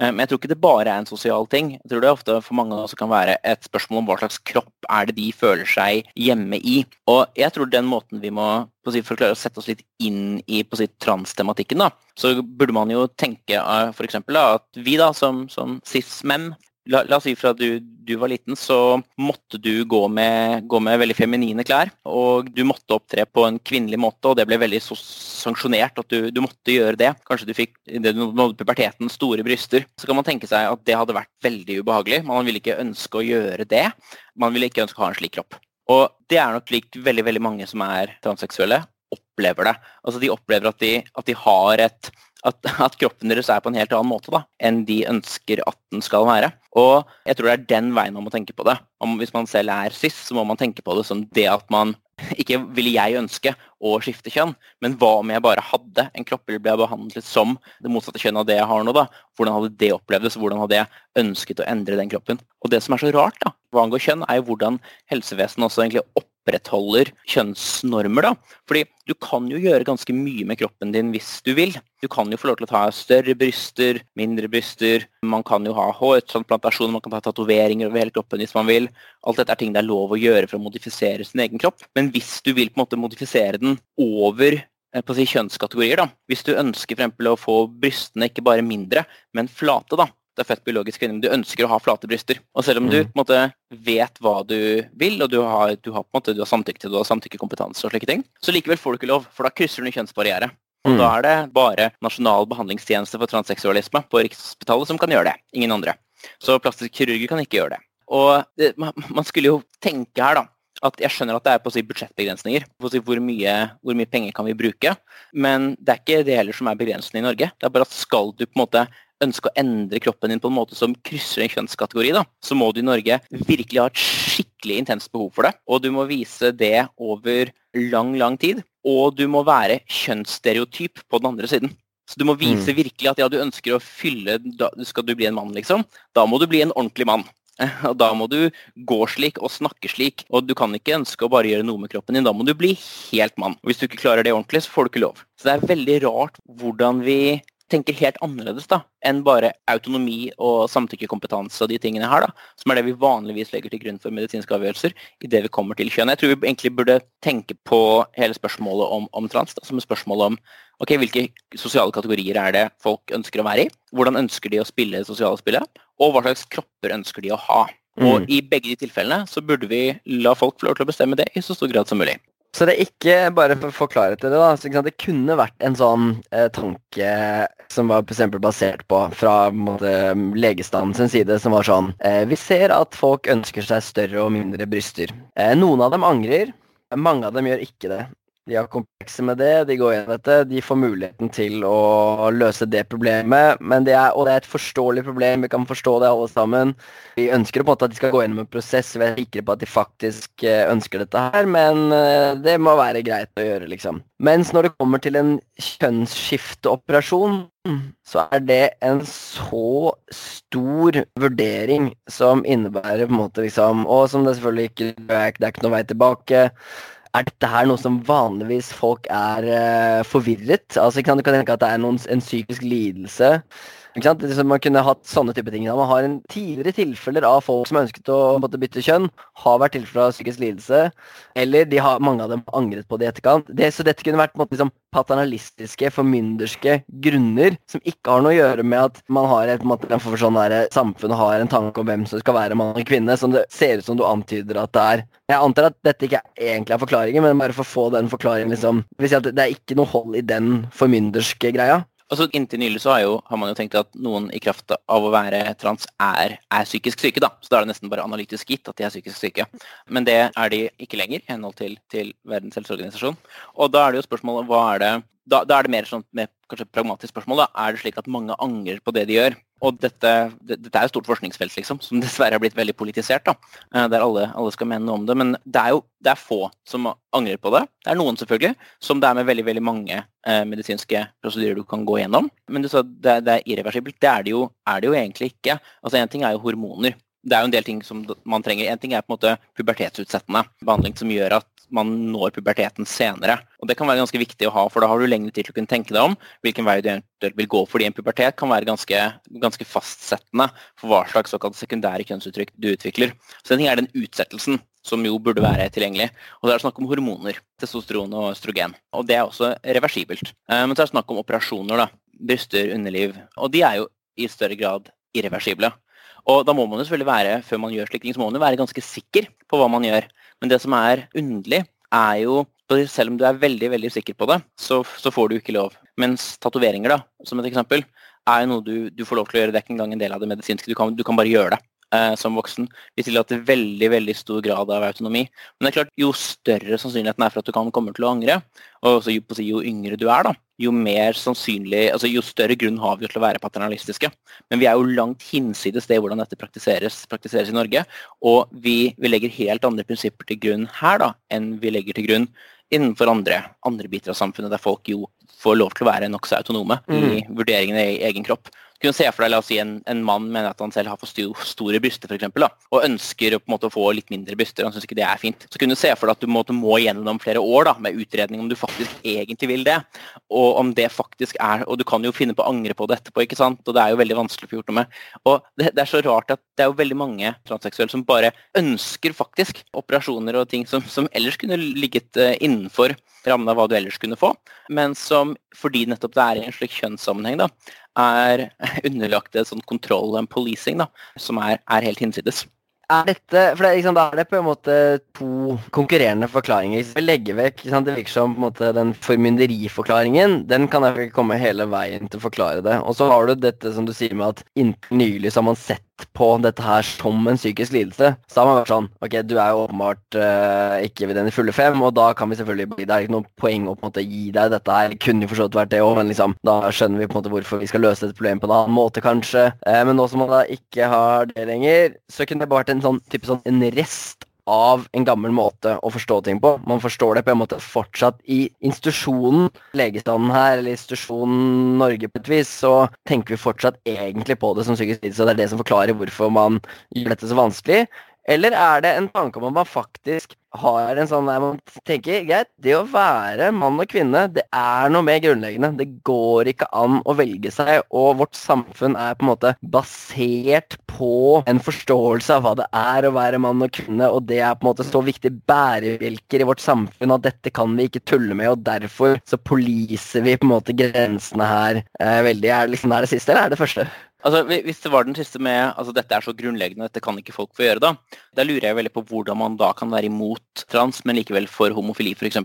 [SPEAKER 2] Eh, men jeg tror ikke det bare er en sosial ting. Jeg tror det ofte for mange også kan være et spørsmål om hva slags kropp er det de føler seg hjemme i. Og jeg tror den måten vi må på å si, for å klare å sette oss litt inn i på å si, transtematikken, da, så burde man jo tenke uh, f.eks. at vi da, som, som cis-menn La, la, oss si fra du, du var liten, så måtte du gå med, gå med, veldig feminine klær. Og du måtte opptre på en kvinnelig måte, og det ble veldig sanksjonert at du, du, måtte gjøre det. Kanskje du fikk det du nådde puberteten, store bryster. Så kan man tenke seg at det hadde vært veldig ubehagelig. Man ville ikke ønske å gjøre det. Man ville ikke ønske å ha en slik kropp. Og det er nok slik veldig, veldig mange som er transseksuelle, opplever det. Altså De opplever at de, at de har et at, at, kroppen deres er på en helt annen måte da, enn de ønsker at den skal være. Og jeg tror det er den veien man må tenke på det. Om, hvis man selv er cis, så må man tenke på det som det at man ikke ville jeg ønske å skifte kjønn, men hva om jeg bare hadde en kropp eller ble behandlet som det motsatte kjønn av det jeg har nå, da? Hvordan hadde det opplevdes, hvordan hadde jeg ønsket å endre den kroppen? Og det som er så rart, da, hva angår kjønn, er jo hvordan helsevesenet også egentlig opp opprettholder kjønnsnormer. da. Fordi du kan jo gjøre ganske mye med kroppen din hvis du vil. Du kan jo få lov til å ta større bryster, mindre bryster. Man kan jo ha hårtransplantasjon, man kan ta tatoveringer over hele kroppen hvis man vil. Alt dette er ting det er lov å gjøre for å modifisere sin egen kropp. Men hvis du vil på en måte modifisere den over eh, på å si kjønnskategorier, da. Hvis du ønsker for eksempel å få brystene ikke bare mindre, men flate, da du er født biologisk kvinne, men du ønsker å ha flate bryster. Og selv om du mm. måte vet hva du vil, og du har, du har, måte, du har samtykke til du har samtykkekompetanse og slike ting, så likevel får du ikke lov, for da krysser du en kjønnsbarriere. Og mm. da er det bare Nasjonal behandlingstjeneste for transseksualisme på Rikshospitalet som kan gjøre det, ingen andre. Så plastiske kirurger kan ikke gjøre det. Og det, man skulle jo tenke her, da, at jeg skjønner at det er på å si budsjettbegrensninger. På å si hvor, mye, hvor mye penger kan vi bruke? Men det er ikke det heller som er begrensende i Norge. Det er bare at skal du på en måte ønske å endre kroppen din på en måte som krysser en kjønnskategori, da, så må du i Norge virkelig ha et skikkelig intenst behov for det. Og du må vise det over lang, lang tid. Og du må være kjønnsstereotyp på den andre siden. Så du må vise mm. virkelig at ja, du ønsker å fylle da Skal du bli en mann, liksom? Da må du bli en ordentlig mann. Og da må du gå slik og snakke slik. Og du kan ikke ønske å bare gjøre noe med kroppen din. Da må du bli helt mann. Og hvis du ikke klarer det ordentlig, så får du ikke lov. Så det er veldig rart hvordan vi tenker helt annerledes da, enn bare autonomi og samtykkekompetanse og de tingene her, da, som er det vi vanligvis legger til grunn for medisinske avgjørelser i det vi kommer til kjønn. Jeg tror vi egentlig burde tenke på hele spørsmålet om, om trans da, som et spørsmål om ok, hvilke sosiale kategorier er det folk ønsker å være i, hvordan ønsker de å spille det sosiale spillet, og hva slags kropper ønsker de å ha. Og mm. i begge de tilfellene så burde vi la folk få lov til å bestemme det i så stor grad som mulig.
[SPEAKER 3] Så det er ikke bare for å få klarhet i det, da. Så, det kunne vært en sånn eh, tanke som var for basert på fra måte, legestanden sin side, som var sånn eh, Vi ser at folk ønsker seg større og mindre bryster. Eh, noen av dem angrer. Mange av dem gjør ikke det. De har komplekser med det, de går gjennom dette. De får muligheten til å løse det problemet. Det er, og det er et forståelig problem, vi kan forstå det alle sammen. Vi ønsker på en måte at de skal gå gjennom en prosess, vi er sikre på at de faktisk eh, ønsker dette her. Men eh, det må være greit å gjøre, liksom. Mens når det kommer til en kjønnsskifteoperasjon, så er det en så stor vurdering som innebærer på en måte liksom Og som det selvfølgelig ikke Det er ikke noe vei tilbake er dette her noe som vanligvis folk er uh, forvirret? Altså, kan Du kan tenke at det er noen, en psykisk lidelse man kunne hatt sånne type ting. Man har en tidligere tilfeller av folk som ønsket å måtte bytte kjønn, har vært tilfeller av psykisk lidelse, eller har, mange av dem angret på det i etterkant. Det, så dette kunne vært måte, liksom, paternalistiske, formynderske grunner som ikke har noe å gjøre med at man har et måte, for sånn der, samfunnet har en tanke om hvem som skal være mann og kvinne, som det ser ut som du antyder at det er. Jeg antar at dette ikke egentlig er forklaringen, men bare for å få den forklaringen liksom, vil si at Det er ikke noe hold i den formynderske greia.
[SPEAKER 2] Altså, Inntil nylig så har, jo, har, man jo tenkt at noen i kraft av å være trans er, er, psykisk syke. da. Så da er det nesten bare analytisk gitt at de er psykisk syke. Men det er de ikke lenger, i henhold til, til Verdens helseorganisasjon. Og da er det jo spørsmålet hva er det da, da, er det mer sånn med kanskje pragmatisk spørsmål. da, Er det slik at mange angrer på det de gjør? Og dette, dette er jo stort forskningsfelt liksom, som dessverre har blitt veldig politisert. da, eh, Der alle, alle, skal mene noe om det. Men det er jo det er få som angrer på det. Det er noen selvfølgelig, som det er med veldig veldig mange eh, medisinske prosedyrer du kan gå gjennom. Men du sa det, det er irreversibelt. Det er det, jo, er det jo egentlig ikke. Altså Én ting er jo hormoner det er jo en del ting som man trenger. En ting er på en måte pubertetsutsettende behandling som gjør at man når puberteten senere. Og Det kan være ganske viktig å ha, for da har du lengre tid til å kunne tenke deg om hvilken vei du eventuelt vil gå. Fordi en pubertet kan være ganske, ganske fastsettende for hva slags såkalt sekundære kjønnsuttrykk du utvikler. Så en ting er den utsettelsen, som jo burde være tilgjengelig. Og det er snakk om hormoner, testosteron og østrogen. Og det er også reversibelt. Eh, men så er det snakk om operasjoner, da. Bryster, underliv. Og de er jo i større grad irreversible. Og da må man jo selvfølgelig være, før man gjør slike ting, så må man jo være ganske sikker på hva man gjør. Men det som er underlig, er jo selv om du er veldig veldig sikker på det, så, så får du ikke lov. Mens tatoveringer, da, som et eksempel, er jo noe du, du, får lov til å gjøre. Det er ikke engang en del av det medisinske. Du kan, du kan bare gjøre det eh, som voksen. Vi tillater veldig veldig stor grad av autonomi. Men det er klart, jo større sannsynligheten er for at du kan komme til å angre, og jo, jo yngre du er, da, jo altså jo større grunn har vi til å være paternalistiske. Men vi er jo langt hinsides det hvordan dette praktiseres, praktiseres i Norge. Og vi, vi, legger helt andre prinsipper til grunn her da, enn vi legger til grunn innenfor andre, andre biter av samfunnet, der folk jo får lov til å være nokså autonome i vurderingene i egen kropp. Du kunne se for deg la oss si, en, en mann mener at han selv har for store bryster, for eksempel, da, og ønsker å på en måte få litt mindre bryster. Han syns ikke det er fint. Så kunne du se for deg at du må, du må gjennom flere år da, med utredning om du faktisk egentlig vil det. Og om det faktisk er Og du kan jo finne på å angre på det etterpå, ikke sant. Og det er jo veldig vanskelig å få gjort noe med. Og det, det er så rart at det er jo veldig mange transseksuelle som bare ønsker faktisk operasjoner og ting som, som ellers kunne ligget eh, innenfor rammen av hva du ellers kunne få, men som fordi nettopp det er i en slik kjønnssammenheng, da, er underlagt et sånn kontroll og policing da, som er, er helt hinsides.
[SPEAKER 3] Er dette, for det, liksom, Da er det på en måte to konkurrerende forklaringer. Vi legger vekk Det virker som på en måte den formynderiforklaringen. Den kan jeg ikke komme hele veien til å forklare det. Og så har du dette som du sier med at inntil nylig så har man sett på dette her som en psykisk lidelse. Så har man vært sånn Ok, du er jo åpenbart uh, ikke ved den fulle fem, og da kan vi selvfølgelig bli Det er ikke noe poeng å på en måte gi deg dette her. Kunne jo for så vidt vært det òg, men liksom, da skjønner vi på en måte hvorfor vi skal løse dette problemet på en annen måte, kanskje. Uh, men nå som man da ikke har det lenger, så kunne det bare vært en sånn type sånn en rest av en gammel måte å forstå ting på. Man forstår det på en måte fortsatt i institusjonen, legestanden her, eller institusjonen Norge på et vis, så tenker vi fortsatt egentlig på det som psykisk lidelse, og det er det som forklarer hvorfor man gjør dette så vanskelig. Eller er det en tanke om at man faktisk har en sånn der man tenker greit, det å være mann og kvinne, det er noe mer grunnleggende. Det går ikke an å velge seg, og vårt samfunn er på en måte basert på en forståelse av hva det er å være mann og kvinne, og det er på en måte så viktige bærebjelker i vårt samfunn at dette kan vi ikke tulle med, og derfor så poliser vi på en måte grensene her eh, veldig. Er det liksom det, siste, eller er det første?
[SPEAKER 2] Altså, Hvis det var den siste med altså dette er så grunnleggende, dette kan ikke folk få gjøre, da da lurer jeg veldig på hvordan man da kan være imot trans, men likevel for homofili, f.eks.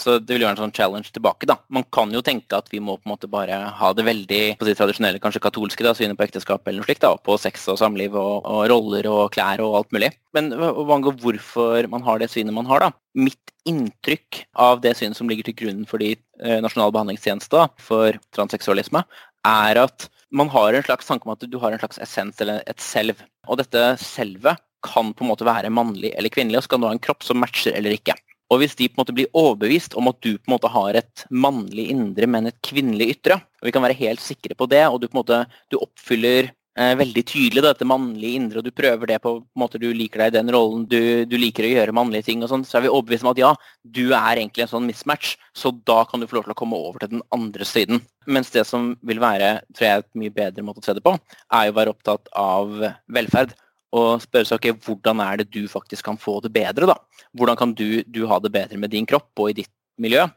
[SPEAKER 2] Så det vil være en sånn challenge tilbake. da. Man kan jo tenke at vi må på en måte bare ha det veldig på de tradisjonelle, kanskje katolske da, synet på ekteskap eller noe slikt, da, på sex og samliv og, og roller og klær og alt mulig. Men hva angår hvorfor man har det synet man har, da. Mitt inntrykk av det synet som ligger til grunn for de eh, nasjonale behandlingstjeneste for transseksualisme, er at man har en slags tanke om at du har en slags essens eller et selv. Og dette selvet kan på en måte være mannlig eller kvinnelig, og så kan du ha en kropp som matcher eller ikke. Og hvis de på en måte blir overbevist om at du på en måte har et mannlig indre, men et kvinnelig ytre, og vi kan være helt sikre på det, og du på en måte du oppfyller veldig tydelig dette mannlige indre, og du prøver det på en måte du liker deg i den rollen, du, du liker å gjøre mannlige ting og sånn, så er vi overbevist om at ja, du er egentlig en sånn mismatch, så da kan du få lov til å komme over til den andre siden. Mens det som vil være, tror jeg, et mye bedre måte å se det på, er jo å være opptatt av velferd. Og spørre seg okay, hvordan er det du faktisk kan få det bedre, da? Hvordan kan du, du ha det bedre med din kropp og i ditt miljø?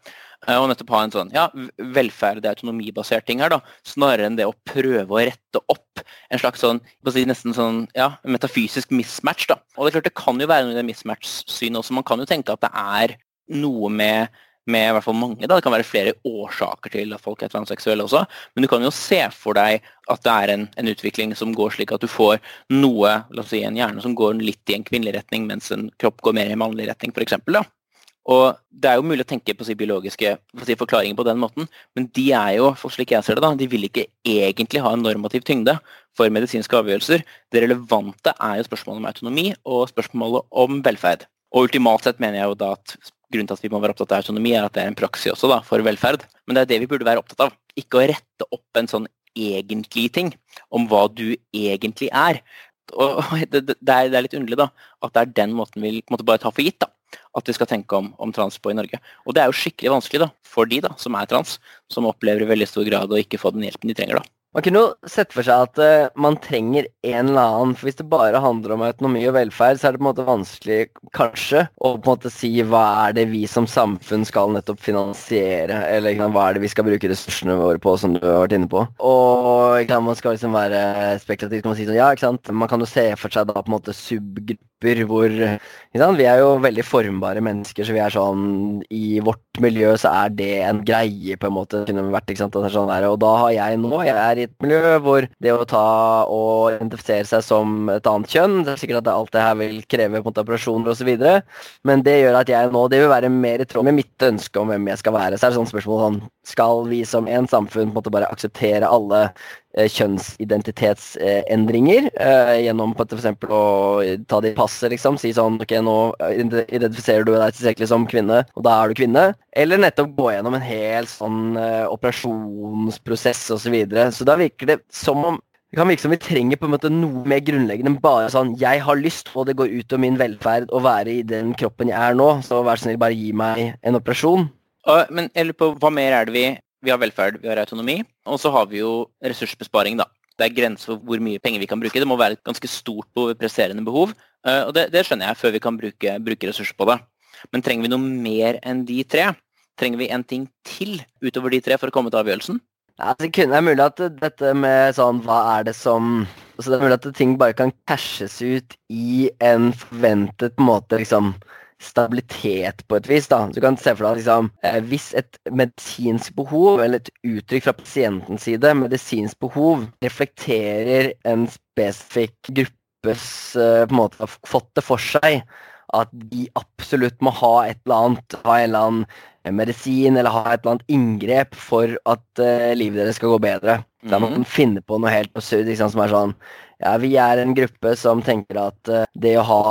[SPEAKER 2] Eh, Og nettopp ha en sånn ja, velferd, er autonomibasert ting her, da. Snarere enn det å prøve å rette opp en slags sånn, si, nesten sånn ja, metafysisk mismatch, da. Og det er klart det kan jo være noe i det mismatch-synet også. Man kan jo tenke at det er noe med med i hvert fall mange. Da. Det kan være flere årsaker til at folk er transseksuelle også. Men du kan jo se for deg at det er en, en utvikling som går slik at du får noe, la oss si en hjerne som går litt i en kvinnelig retning, mens en kropp går mer i en mannlig retning, f.eks. Og det er jo mulig å tenke på si biologiske for si, forklaringer på den måten, men de er jo, for slik jeg ser det, da, de vil ikke egentlig ha en normativ tyngde for medisinske avgjørelser. Det relevante er jo spørsmålet om autonomi og spørsmålet om velferd. Og ultimalt sett mener jeg jo da at grunnen til at vi må være opptatt av autonomi, er at det er en praksis også da, for velferd. Men det er det vi burde være opptatt av. Ikke å rette opp en sånn egentlig ting om hva du egentlig er. Og det, det, er, det er litt underlig da, at det er den måten vi på måte bare tar for gitt. da at vi skal tenke om, om trans på i Norge. Og det er jo skikkelig vanskelig da, for de da, som er trans, som opplever i veldig stor grad å ikke få den hjelpen de trenger. da.
[SPEAKER 3] Man kunne jo sette for seg at uh, man trenger en eller annen, for hvis det bare handler om autonomi og velferd, så er det på en måte vanskelig, kanskje, å på en måte si hva er det vi som samfunn skal nettopp finansiere, eller ikke hva er det vi skal bruke ressursene våre på, som du har vært inne på. Og ikke man skal liksom være spekulativ, kan man si sånn, ja, ikke sant, man kan jo se for seg da på en måte subgrupper hvor? Vi er jo veldig formbare mennesker, så vi er sånn I vårt miljø så er det en greie, på en måte. vært, sånn og da har jeg nå Jeg er i et miljø hvor det å ta og identifisere seg som et annet kjønn Det er sikkert at alt det her vil kreve på en måte operasjoner osv., men det gjør at jeg nå Det vil være mer i tråd med mitt ønske om hvem jeg skal være. Så er det sånn spørsmål sånn Skal vi som en samfunn på en måte bare akseptere alle kjønnsidentitetsendringer eh, gjennom f.eks. å ta det i liksom. Si sånn Ok, nå identifiserer du deg tilstrekkelig som kvinne, og da er du kvinne. Eller nettopp gå gjennom en hel sånn eh, operasjonsprosess osv. Så, videre. så da virker det som om det kan virke som vi trenger på en måte noe mer grunnleggende enn bare sånn Jeg har lyst, og det går ut over min velferd å være i den kroppen jeg er nå, så vær så snill, bare gi meg en operasjon.
[SPEAKER 2] Men jeg lurer på, hva mer er det vi Vi har velferd, vi har autonomi, og så har vi jo ressursbesparing, da. Det er grenser for hvor mye penger vi kan bruke. Det må være et ganske stort presserende behov. Uh, og det, det, skjønner jeg, før vi kan bruke, bruke ressurser på det. Men trenger vi noe mer enn de tre? Trenger vi en ting til utover de tre for å komme til avgjørelsen?
[SPEAKER 3] Ja, det kunne være mulig at dette med sånn Hva er det som altså Det er mulig at ting bare kan cashes ut i en forventet måte liksom stabilitet på et vis. da. Så du kan se for deg liksom, eh, Hvis et medisinsk behov, eller et uttrykk fra pasientens side, medisinsk behov, reflekterer en spesifikk gruppes eh, på en måte har fått det for seg at de absolutt må ha et eller annet, ha en eller annen medisin eller ha et eller annet inngrep for at uh, livet deres skal gå bedre. Mm. Da må man finne på noe helt absurd liksom, som er sånn ja, vi er en gruppe som tenker at uh, det å ha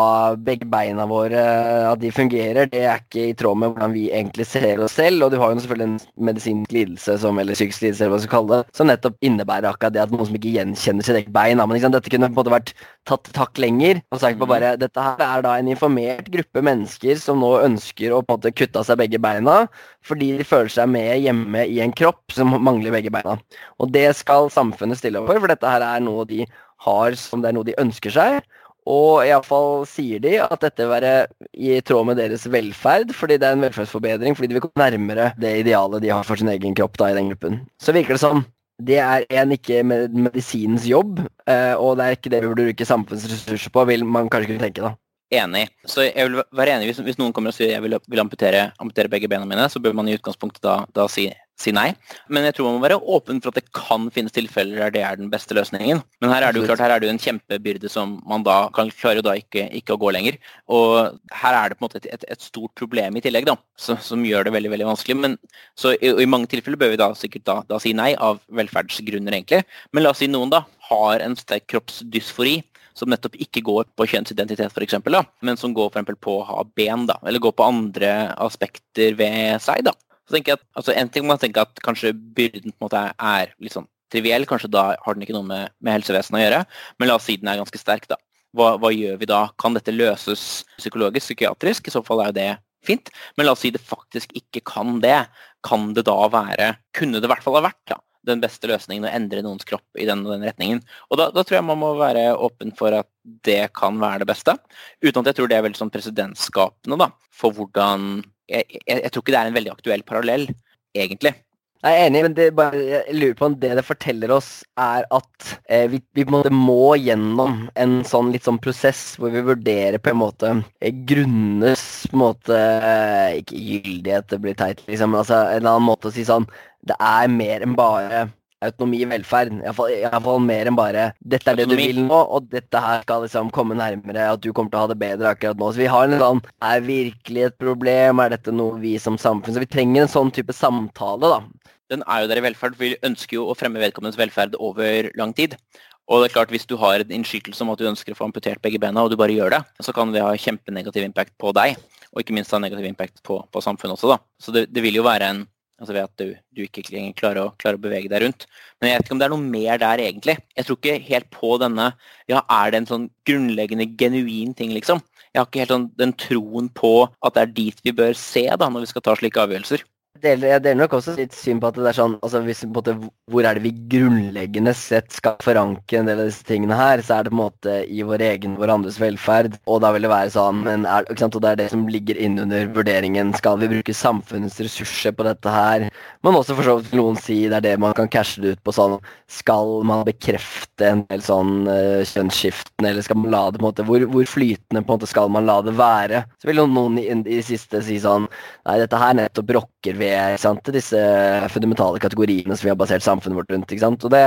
[SPEAKER 3] begge beina våre, uh, at de fungerer, det er ikke i tråd med hvordan vi egentlig ser oss selv. Og du har jo selvfølgelig en medisinsk lidelse, som, eller psykisk lidelse, eller hva man skal kalle det, som nettopp innebærer akkurat det at noen som ikke gjenkjenner sitt eget bein. Men liksom, dette kunne på en måte vært tatt takk lenger. og sagt på mhm. bare, Dette her er da en informert gruppe mennesker som nå ønsker å på en måte kutte av seg begge beina fordi de føler seg med hjemme i en kropp som mangler begge beina. Og det skal samfunnet stille opp for, for dette her er noe de har som det er noe de ønsker seg. Og iallfall sier de at dette vil være i tråd med deres velferd, fordi det er en velferdsforbedring, fordi de vil komme nærmere det idealet de har for sin egen kropp da i den gruppen. Så virker det som det er en ikke medisinens jobb, eh, og det er ikke det vi burde bruke samfunnsressurser på, vil man kanskje kunne tenke, da.
[SPEAKER 2] Enig. Så jeg vil være enig hvis, hvis noen kommer og sier jeg vil, vil amputere, amputere, begge bena mine, så bør man i utgangspunktet da, da si si nei. Men jeg tror man må være åpen for at det kan finnes tilfeller der det er den beste løsningen. Men her er det jo klart, her er det jo en kjempebyrde som man da kan klare da ikke, ikke å gå lenger. Og her er det på en måte et, et, et stort problem i tillegg, da, som, som, gjør det veldig veldig vanskelig. Men, så i, i, mange tilfeller bør vi da sikkert da, da si nei, av velferdsgrunner egentlig. Men la oss si noen da har en sterk kroppsdysfori som nettopp ikke går på kjønnsidentitet, for eksempel, da, men som går for på å ha ben, da, eller går på andre aspekter ved seg. da. Så tenker jeg at, altså En ting man tenker at kanskje byrden på en måte er litt sånn triviell, kanskje da har den ikke noe med, med helsevesenet å gjøre, men la oss si den er ganske sterk, da. Hva, hva, gjør vi da? Kan dette løses psykologisk, psykiatrisk? I så fall er jo det fint. Men la oss si det faktisk ikke kan det. Kan det da være Kunne det i hvert fall ha vært da, den beste løsningen å endre noens kropp i den og den retningen? Og da, da, tror jeg man må være åpen for at det kan være det beste. Uten at jeg tror det er veldig sånn presedensskapende da, for hvordan jeg, jeg, jeg, tror ikke det er en veldig aktuell parallell, egentlig.
[SPEAKER 3] Jeg er enig, men bare, jeg lurer på om det det forteller oss, er at eh, vi, vi må gjennom en sånn litt sånn prosess hvor vi vurderer på en måte eh, grunnes på en måte eh, Ikke gyldighet, det blir teit, liksom, altså en eller annen måte å si sånn Det er mer enn bare autonomi i velferd. Iallfall mer enn bare 'dette er det autonomi. du vil nå', og 'dette her skal liksom komme nærmere', at du kommer til å ha det bedre akkurat nå. Så vi har en sånn Er virkelig et problem? Er dette noe vi som samfunn Så vi trenger en sånn type samtale, da.
[SPEAKER 2] Den er jo der i velferd, for vi ønsker jo å fremme vedkommendes velferd over lang tid. Og det er klart, Hvis du har en innskytelse om at du ønsker å få amputert begge bena, og du bare gjør det, så kan det ha kjempenegativ impact på deg. Og ikke minst ha negativ impact på, på samfunnet også. da. Så det, det vil jo være en Altså ved at du, du ikke klarer å, klarer å, bevege deg rundt. Men jeg vet ikke om det er noe mer der, egentlig. Jeg tror ikke helt på denne Ja, er det en sånn grunnleggende genuin ting, liksom? Jeg har ikke helt sånn den troen på at det er dit vi bør se da, når vi skal ta slike avgjørelser
[SPEAKER 3] deler, jeg deler nok også litt syn på at det er sånn altså hvis, måte, Hvor er det vi grunnleggende sett skal forankre en del av disse tingene her? Så er det på en måte i vår egen, vår andres velferd. Og da vil det være sånn er, Og det er det som ligger innunder vurderingen. Skal vi bruke samfunnets ressurser på dette her? Men også for så vidt noen si det er det man kan cashe det ut på sånn Skal man bekrefte en del sånn uh, kjønnsskiftene, eller skal man la det på en måte hvor, hvor, flytende på en måte skal man la det være? Så vil noen i, i siste si sånn Nei, dette her nettopp rokker ved sant, disse fundamentale kategoriene som vi har basert samfunnet vårt rundt. ikke sant? Og det,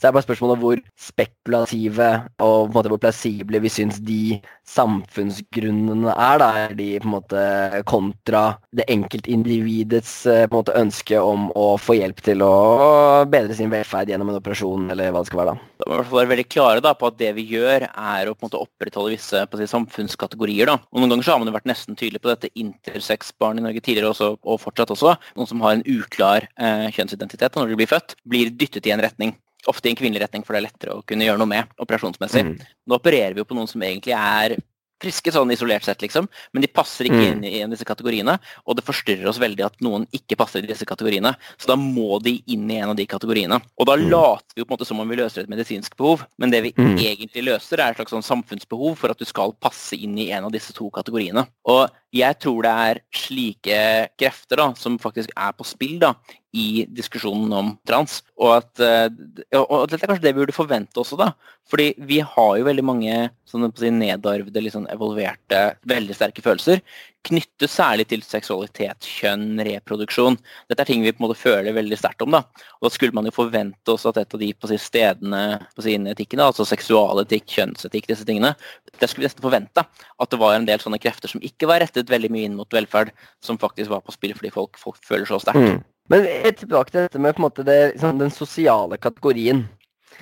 [SPEAKER 3] så er bare spørsmålet hvor spekulative og på en måte hvor plausible vi syns de samfunnsgrunnene er. da, er de på en måte kontra det enkeltindividets eh, på en måte ønske om å få hjelp til å bedre sin velferd gjennom en operasjon, eller hva det skal være. da.
[SPEAKER 2] Da må vi være veldig klare da, på at det vi gjør, er å på en måte opprettholde visse på en si, samfunnskategorier. da. Og Noen ganger så har man jo vært nesten tydelig på dette intersex-barn i Norge tidligere også, og fortsatt også. Noen som har en uklar eh, kjønnsidentitet når de blir født, blir dyttet i en retning. Ofte i en kvinnelig retning, for det er lettere å kunne gjøre noe med operasjonsmessig.
[SPEAKER 3] Mm.
[SPEAKER 2] Nå opererer vi jo på noen som egentlig er friske sånn isolert sett, liksom, men de passer ikke
[SPEAKER 3] Mm.
[SPEAKER 2] inn i en av disse kategoriene. Og det forstyrrer oss veldig at noen ikke passer i disse kategoriene. Så da må de inn i en av de kategoriene. Og da
[SPEAKER 3] Mm.
[SPEAKER 2] later vi jo på en måte som om vi løser et medisinsk behov, men det vi
[SPEAKER 3] Mm.
[SPEAKER 2] egentlig løser, er et slags sånn samfunnsbehov for at du skal passe inn i en av disse to kategoriene. Og jeg tror det er slike krefter da, som faktisk er på spill da, i diskusjonen om trans. Og, at, eh, og dette er kanskje det vi burde forvente også, da. Fordi vi har jo veldig mange sånne nedarvede, sånn evolverte, veldig sterke følelser. Knyttet særlig til seksualitet, kjønn, reproduksjon. Dette er ting vi på en måte føler veldig sterkt om. da. Og da skulle man jo forvente også at et av de på si, stedene på sine si, innen etikken, da, altså seksualetikk, kjønnsetikk, disse tingene, det skulle vi nesten forvente. At det var en del sånne krefter som ikke var rettet veldig mye inn mot velferd, som faktisk var på spill fordi folk, folk føler så sterkt.
[SPEAKER 3] Mm. Men tilbake til dette med måte det, liksom, den sosiale kategorien.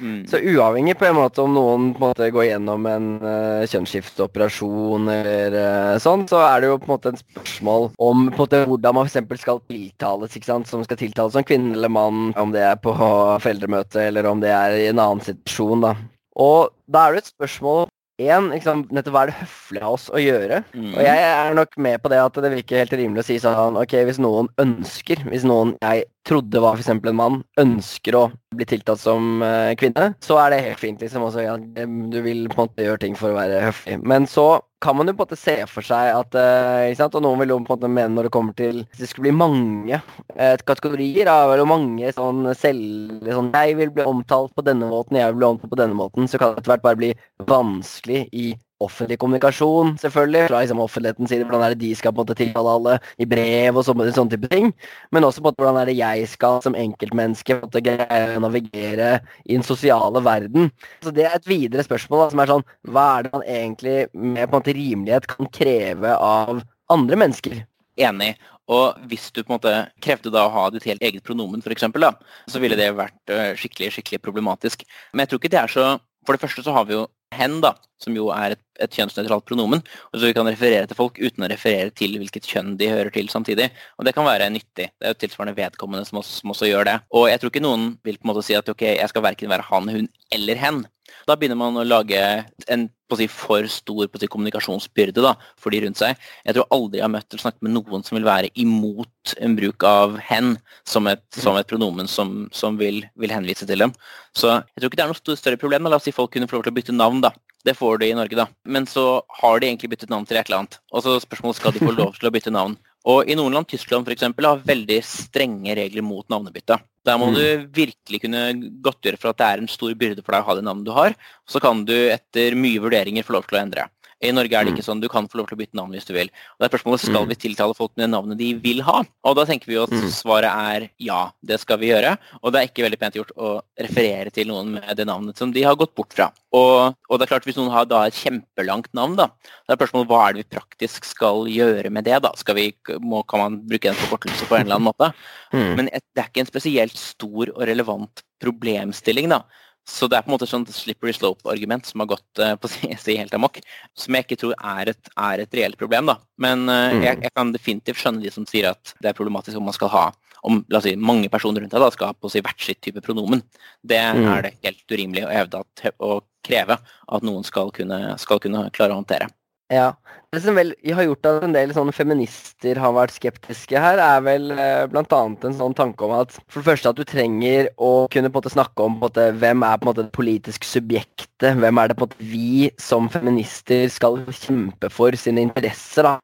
[SPEAKER 2] Mm.
[SPEAKER 3] Så uavhengig på en måte om noen på en måte går gjennom en uh, kjønnsskifteoperasjon eller uh, sånn, så er det jo på en måte en spørsmål om på en måte hvordan man f.eks. skal tiltales, ikke sant, som skal tiltales som kvinne eller mann, om det er på foreldremøte eller om det er i en annen situasjon, da. Og da er det et spørsmål Én, liksom, nettopp hva er det høflig av oss å gjøre?
[SPEAKER 2] Mm.
[SPEAKER 3] Og jeg er nok med på det at det virker helt rimelig å si sånn Ok, hvis noen ønsker, hvis noen jeg trodde var f.eks. en mann, ønsker å bli tiltatt som eh, kvinne, så er det helt fint, liksom. Også, ja, du vil på en måte gjøre ting for å være høflig. Men så kan man jo på en måte se for seg at eh, ikke sant? Og noen vil jo på en måte mene når det kommer til Hvis det skulle bli mange eh, kategorier, da, eller mange sånn selv sånn, Jeg vil bli omtalt på denne måten, jeg vil bli omtalt på denne måten, så kan det etter hvert bare bli vanskelig i offentlig kommunikasjon, selvfølgelig. Fra liksom, offentlighetens side, hvordan er det de skal på en måte tiltale alle i brev og sånne, sånne type ting. Men også på en måte hvordan er det jeg skal som enkeltmenneske på en måte greie å navigere i den sosiale verden. Så det er et videre spørsmål da, som er sånn Hva er det man egentlig med på en måte rimelighet kan kreve av andre mennesker?
[SPEAKER 2] Enig. Og hvis du på en måte krevde da å ha ditt helt eget pronomen, da, så ville det vært øh, skikkelig, skikkelig problematisk. Men jeg tror ikke det er så For det første så har vi jo hen, da, som jo er et, et kjønnsnøytralt pronomen, og så vi kan referere til folk uten å referere til hvilket kjønn de hører til samtidig. Og det kan være nyttig. Det er jo tilsvarende vedkommende som også, som også gjør det. Og jeg tror ikke noen vil på en måte si at ok, jeg skal verken være han, hun eller hen. Da begynner man å lage en si, for stor si, kommunikasjonsbyrde da, for de rundt seg. Jeg tror aldri jeg har møtt eller snakket med noen som vil være imot en bruk av hen som et, som et pronomen som, som vil, vil henvise til dem. Så jeg tror ikke det er noe større problem. Da. La oss si folk kunne få lov til å bytte navn, da. Det får de i Norge, da. Men så har de egentlig byttet navn til et eller annet. Og så spørsmålet skal de få lov til å bytte navn. Og i noen land, Tyskland f.eks., har veldig strenge regler mot navnebytte. Der må
[SPEAKER 3] Mm.
[SPEAKER 2] du virkelig kunne godtgjøre for at det er en stor byrde for deg å ha det navnet du har. Så kan du etter mye vurderinger få lov til å endre. I Norge er det ikke sånn. Du kan få lov til å bytte navn hvis du vil. Og det er spørsmålet skal
[SPEAKER 3] Mm.
[SPEAKER 2] vi tiltale folk med det navnet de vil ha. Og da tenker vi jo at
[SPEAKER 3] Mm.
[SPEAKER 2] svaret er ja, det skal vi gjøre. Og det er ikke veldig pent gjort å referere til noen med det navnet som de har gått bort fra. Og, og det er klart hvis noen har da et kjempelangt navn, da, da er spørsmålet hva er det vi praktisk skal gjøre med det, da? Skal vi, må, kan man bruke en forkortelse på en eller annen måte?
[SPEAKER 3] Mm.
[SPEAKER 2] Men det er ikke en spesielt stor og relevant problemstilling, da. Så det er på en måte et sånt slippery slope-argument som har gått eh, på si, si helt amok. Som jeg ikke tror er et, er et reelt problem, da. Men uh,
[SPEAKER 3] Mm.
[SPEAKER 2] jeg, jeg kan definitivt skjønne de som sier at det er problematisk om man skal ha om la oss si, mange personer rundt deg da, skal ha på si hvert sitt type pronomen. Det
[SPEAKER 3] Mm.
[SPEAKER 2] er det helt urimelig å hevde at, å kreve at noen skal kunne, skal kunne klare å håndtere.
[SPEAKER 3] Ja. Det som vel har gjort at en del sånne feminister har vært skeptiske her, er vel eh, bl.a. en sånn tanke om at for det første at du trenger å kunne på en måte snakke om på en måte, hvem er på en måte det politiske subjektet, hvem er det på en måte vi som feminister skal kjempe for sine interesser, da.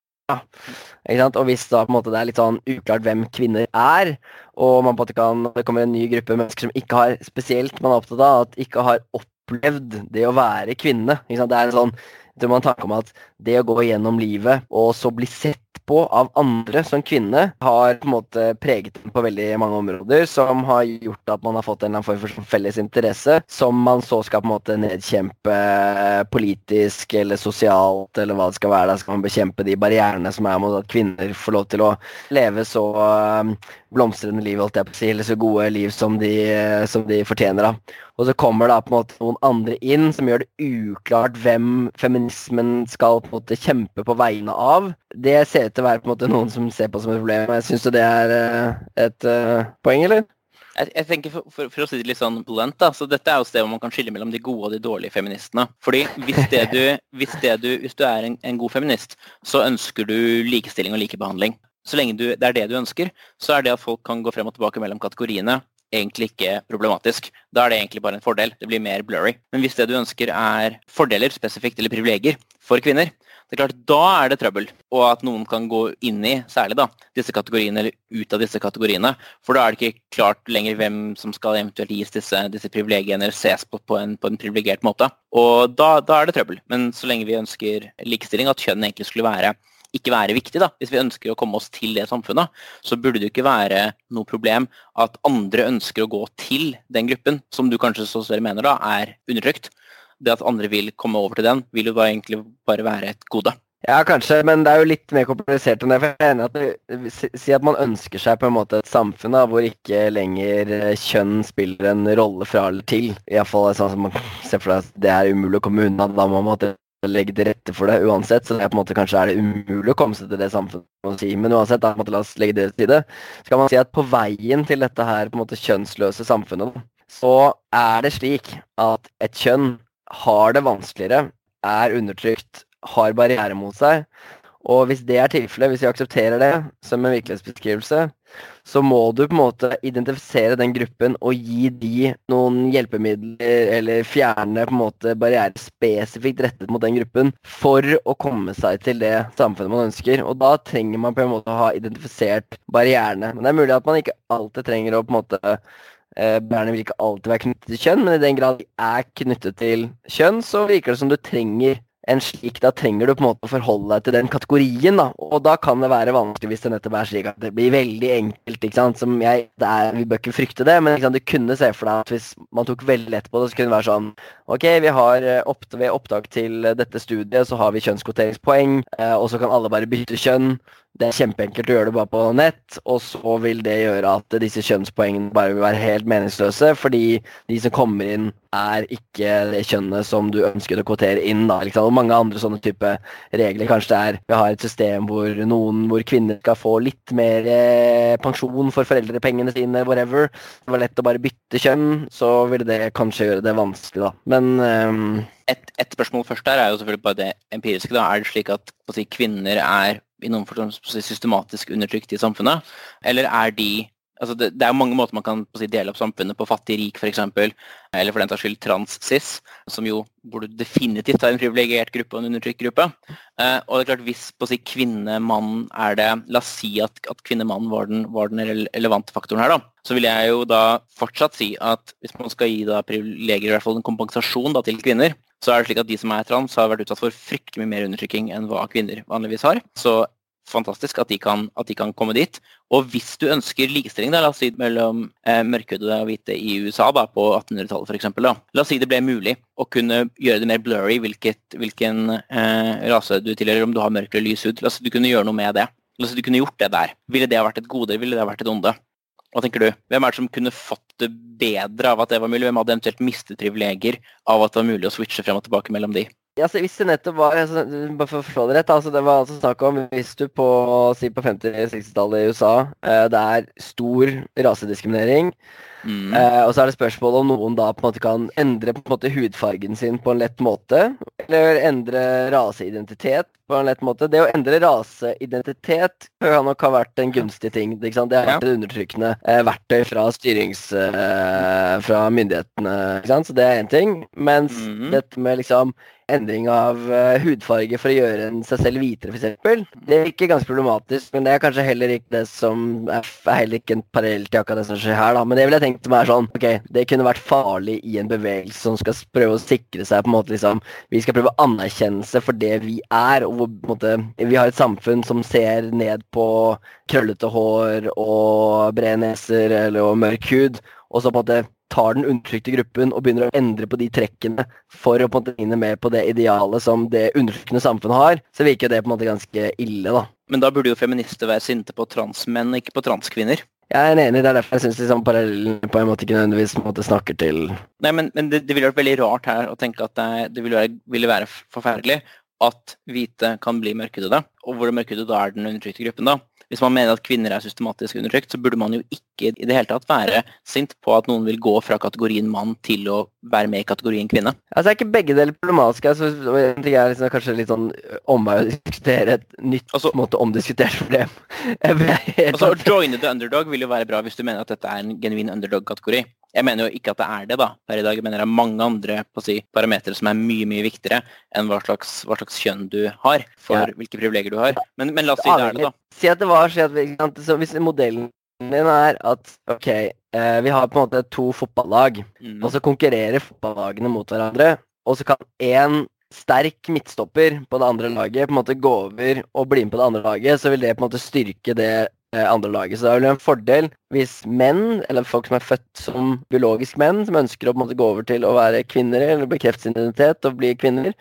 [SPEAKER 3] Ikke sant? Og hvis da på en måte det er litt sånn uklart hvem kvinner er, og man på en måte kan, det kommer en ny gruppe mennesker som ikke har spesielt man er opptatt av, at ikke har opplevd det å være kvinne. Ikke sant? Det er en sånn det man tanke om at det å gå gjennom livet og så bli sett på av andre som kvinne, har på en måte preget den på veldig mange områder, som har gjort at man har fått en eller annen form for felles interesse, som man så skal på en måte nedkjempe politisk eller sosialt, eller hva det skal være. Da skal man bekjempe de barrierene som er mot at kvinner får lov til å leve så um, blomstrende liv, holdt jeg på å si, eller så gode liv som de, som de fortjener. da. Og så kommer da på en måte noen andre inn som gjør det uklart hvem feminismen skal på en måte kjempe på vegne av. Det ser ut til å være på en måte noen som ser på som et problem. Jeg Syns du det er uh, et uh, poeng, eller?
[SPEAKER 2] Jeg, jeg tenker for, for, for, å si det litt sånn blunt, da, så dette er jo stedet hvor man kan skille mellom de gode og de dårlige feministene. Fordi hvis, det du, hvis, det du, hvis du er en, en, god feminist, så ønsker du likestilling og likebehandling. Så lenge du, det er det du ønsker, så er det at folk kan gå frem og tilbake mellom kategoriene, egentlig ikke problematisk. Da er det egentlig bare en fordel. Det blir mer blurry. Men hvis det du ønsker er fordeler spesifikt, eller privilegier for kvinner, det er klart, Da er det trøbbel, og at noen kan gå inn i særlig da, disse kategoriene eller ut av disse kategoriene. For da er det ikke klart lenger hvem som skal eventuelt gis disse, disse privilegiene eller ses på på en, på en privilegert måte. Og da, da, er det trøbbel. Men så lenge vi ønsker likestilling, at kjønn egentlig skulle være ikke være viktig. da. Hvis vi ønsker å komme oss til det samfunnet, så burde det ikke være noe problem at andre ønsker å gå til den gruppen, som du kanskje så større mener da, er undertrykt. Det at andre vil komme over til den, vil jo da egentlig bare være et gode.
[SPEAKER 3] Ja, kanskje, men det er jo litt mer komplisert enn det. for jeg er enig at du, Si at man ønsker seg på en måte et samfunn da, hvor ikke lenger eh, kjønn spiller en rolle fra eller til. Iallfall sånn som man ser for seg at det er umulig å komme unna. Da må man legge til rette for det uansett. Så det er på en måte kanskje er det umulig å komme seg til det samfunnet. Si. Men uansett, da, la oss legge det til side. Så kan man si at på veien til dette her på en måte kjønnsløse samfunnet, så er det slik at et kjønn har det vanskeligere, er undertrykt, har barriere mot seg. Og hvis det er tilfellet, hvis vi aksepterer det som en virkelighetsbeskrivelse, så må du på en måte identifisere den gruppen og gi de noen hjelpemidler, eller fjerne på en måte barrierer spesifikt rettet mot den gruppen for å komme seg til det samfunnet man ønsker. Og da trenger man på en måte å ha identifisert barrierene. Men det er mulig at man ikke alltid trenger å på en måte eh, Barrierene vil ikke alltid være knyttet til kjønn, men i den grad de er knyttet til kjønn, så virker det som du trenger en slik, da trenger du på en måte å forholde deg til den kategorien. da, Og da kan det være vanskelig hvis det nettopp er slik at det blir veldig enkelt. ikke sant, som jeg, er, Vi bør ikke frykte det, men sant, du kunne se for deg at hvis man tok veldig lett på det, så kunne det være sånn Ok, vi har eh, opp, ved opptak til dette studiet så har vi kjønnskvoteringspoeng, eh, og så kan alle bare bytte kjønn. Det er kjempeenkelt å gjøre det bare på nett, og så vil det gjøre at disse kjønnspoengene bare vil være helt meningsløse, fordi de som kommer inn, er ikke det kjønnet som du ønsket å kvotere inn. da, liksom. Og mange andre sånne type regler. Kanskje det er vi har et system hvor noen, hvor kvinner skal få litt mer eh, pensjon for foreldrepengene sine, whatever. Det var lett å bare bytte kjønn, så ville det kanskje gjøre det vanskelig, da. Men um...
[SPEAKER 2] et, et, spørsmål først der er jo selvfølgelig bare det empiriske. da, Er det slik at si, kvinner er i noen form systematisk undertrykt i samfunnet? Eller er de altså det, det, er mange måter man kan si, dele opp samfunnet på fattig-rik f.eks. Eller for den saks skyld trans-cis, som jo burde definitivt ha en privilegert gruppe og en undertrykt gruppe. Eh, og det er klart hvis på å si kvinne-mann er det La oss si at, at kvinne-mann var, var, den relevante faktoren her, da. Så vil jeg jo da fortsatt si at hvis man skal gi da privilegier, i hvert fall en kompensasjon da, til kvinner, så er det slik at de som er trans, har vært utsatt for fryktelig mye mer undertrykking enn hva kvinner vanligvis har. Så fantastisk at de, kan, at de kan komme dit. Og hvis du ønsker likestilling da, la oss si mellom eh, mørkhudede og hvite i USA da, på 1800-tallet f.eks. La oss si det ble mulig å kunne gjøre det mer blurry hvilket, hvilken eh, rase du tilhører, om du har mørk eller lys hud. La oss si du kunne gjøre noe med det. La oss si du kunne gjort det der. Ville det ha vært et gode, ville det ha vært et onde? Hva tenker du? Hvem er det som kunne fått det bedre av at det var mulig? Hvem hadde eventuelt mistet privilegier av at det var mulig å switche frem og tilbake mellom de?
[SPEAKER 3] Ja, så hvis det nettopp var altså, Bare for å forstå det rett, altså, det var altså snakk om hvis du på, si på 50-60-tallet i USA eh, Det er stor rasediskriminering. Mm. Eh, og så er det spørsmål om noen da på en måte kan endre på en måte hudfargen sin på en lett måte. Eller endre raseidentitet på en lett måte. Det å endre raseidentitet kan nok ha vært en gunstig ting. Det har vært et undertrykkende eh, verktøy fra styrings... Eh, fra myndighetene. Så det er én ting. Mens mm. dette med liksom endring av uh, hudfarge for å gjøre en seg selv hvitere, f.eks. Det er ikke ganske problematisk, men det er kanskje heller ikke det som er, er heller ikke en parallell til akkurat det som skjer her, da. Men det vil jeg tenkt som er sånn Ok, det kunne vært farlig i en bevegelse som skal prøve å sikre seg på en måte liksom Vi skal prøve anerkjennelse for det vi er, og hvor på en måte Vi har et samfunn som ser ned på krøllete hår og brede neser eller og mørk hud, og så på en måte tar den undertrykte gruppen og begynner å endre på de trekkene for å på en måte ligne mer på det idealet som det undertrykkende samfunnet har, så virker det på en måte ganske ille, da.
[SPEAKER 2] Men da burde jo feminister være sinte på transmenn, ikke på transkvinner.
[SPEAKER 3] Jeg er enig, det er derfor jeg syns liksom parallellen på en måte ikke nødvendigvis måte snakker til
[SPEAKER 2] Nei, men, men det, det ville vært veldig rart her å tenke at det, det ville, være, ville være forferdelig at hvite kan bli mørkhudede, og hvor mørkhudede da er den undertrykte gruppen, da. Hvis man mener at kvinner er systematisk undertrykt, så burde man jo ikke i det hele tatt være sint på at noen vil gå fra kategorien mann til å være med i kategorien kvinne.
[SPEAKER 3] Altså er ikke begge deler problematiske. Altså, det er liksom kanskje litt sånn omvei å diskutere et nytt
[SPEAKER 2] Altså-
[SPEAKER 3] måte omdiskutert problem.
[SPEAKER 2] Altså, Å joine the underdog vil jo være bra hvis du mener at dette er en genuin underdog-kategori. Jeg mener jo ikke at det er det da, per i dag. Jeg mener det er mange andre si, parametere som er mye mye viktigere enn hva slags, hva slags kjønn du har, for
[SPEAKER 3] Ja.
[SPEAKER 2] hvilke privilegier du har. Men, men la oss si det er det, da.
[SPEAKER 3] Si at det var si at vi, så hvis modellen din er at ok, eh, vi har på en måte to fotballag,
[SPEAKER 2] Mm.
[SPEAKER 3] og så konkurrerer fotballagene mot hverandre, og så kan én sterk midtstopper på det andre laget på en måte gå over og bli med på det andre laget, så vil det på en måte styrke det andre laget. Så det er vel en fordel hvis menn, eller folk som er født som biologisk menn, som ønsker å måte gå over til å være kvinner, eller bekrefte sin identitet og bli kvinner,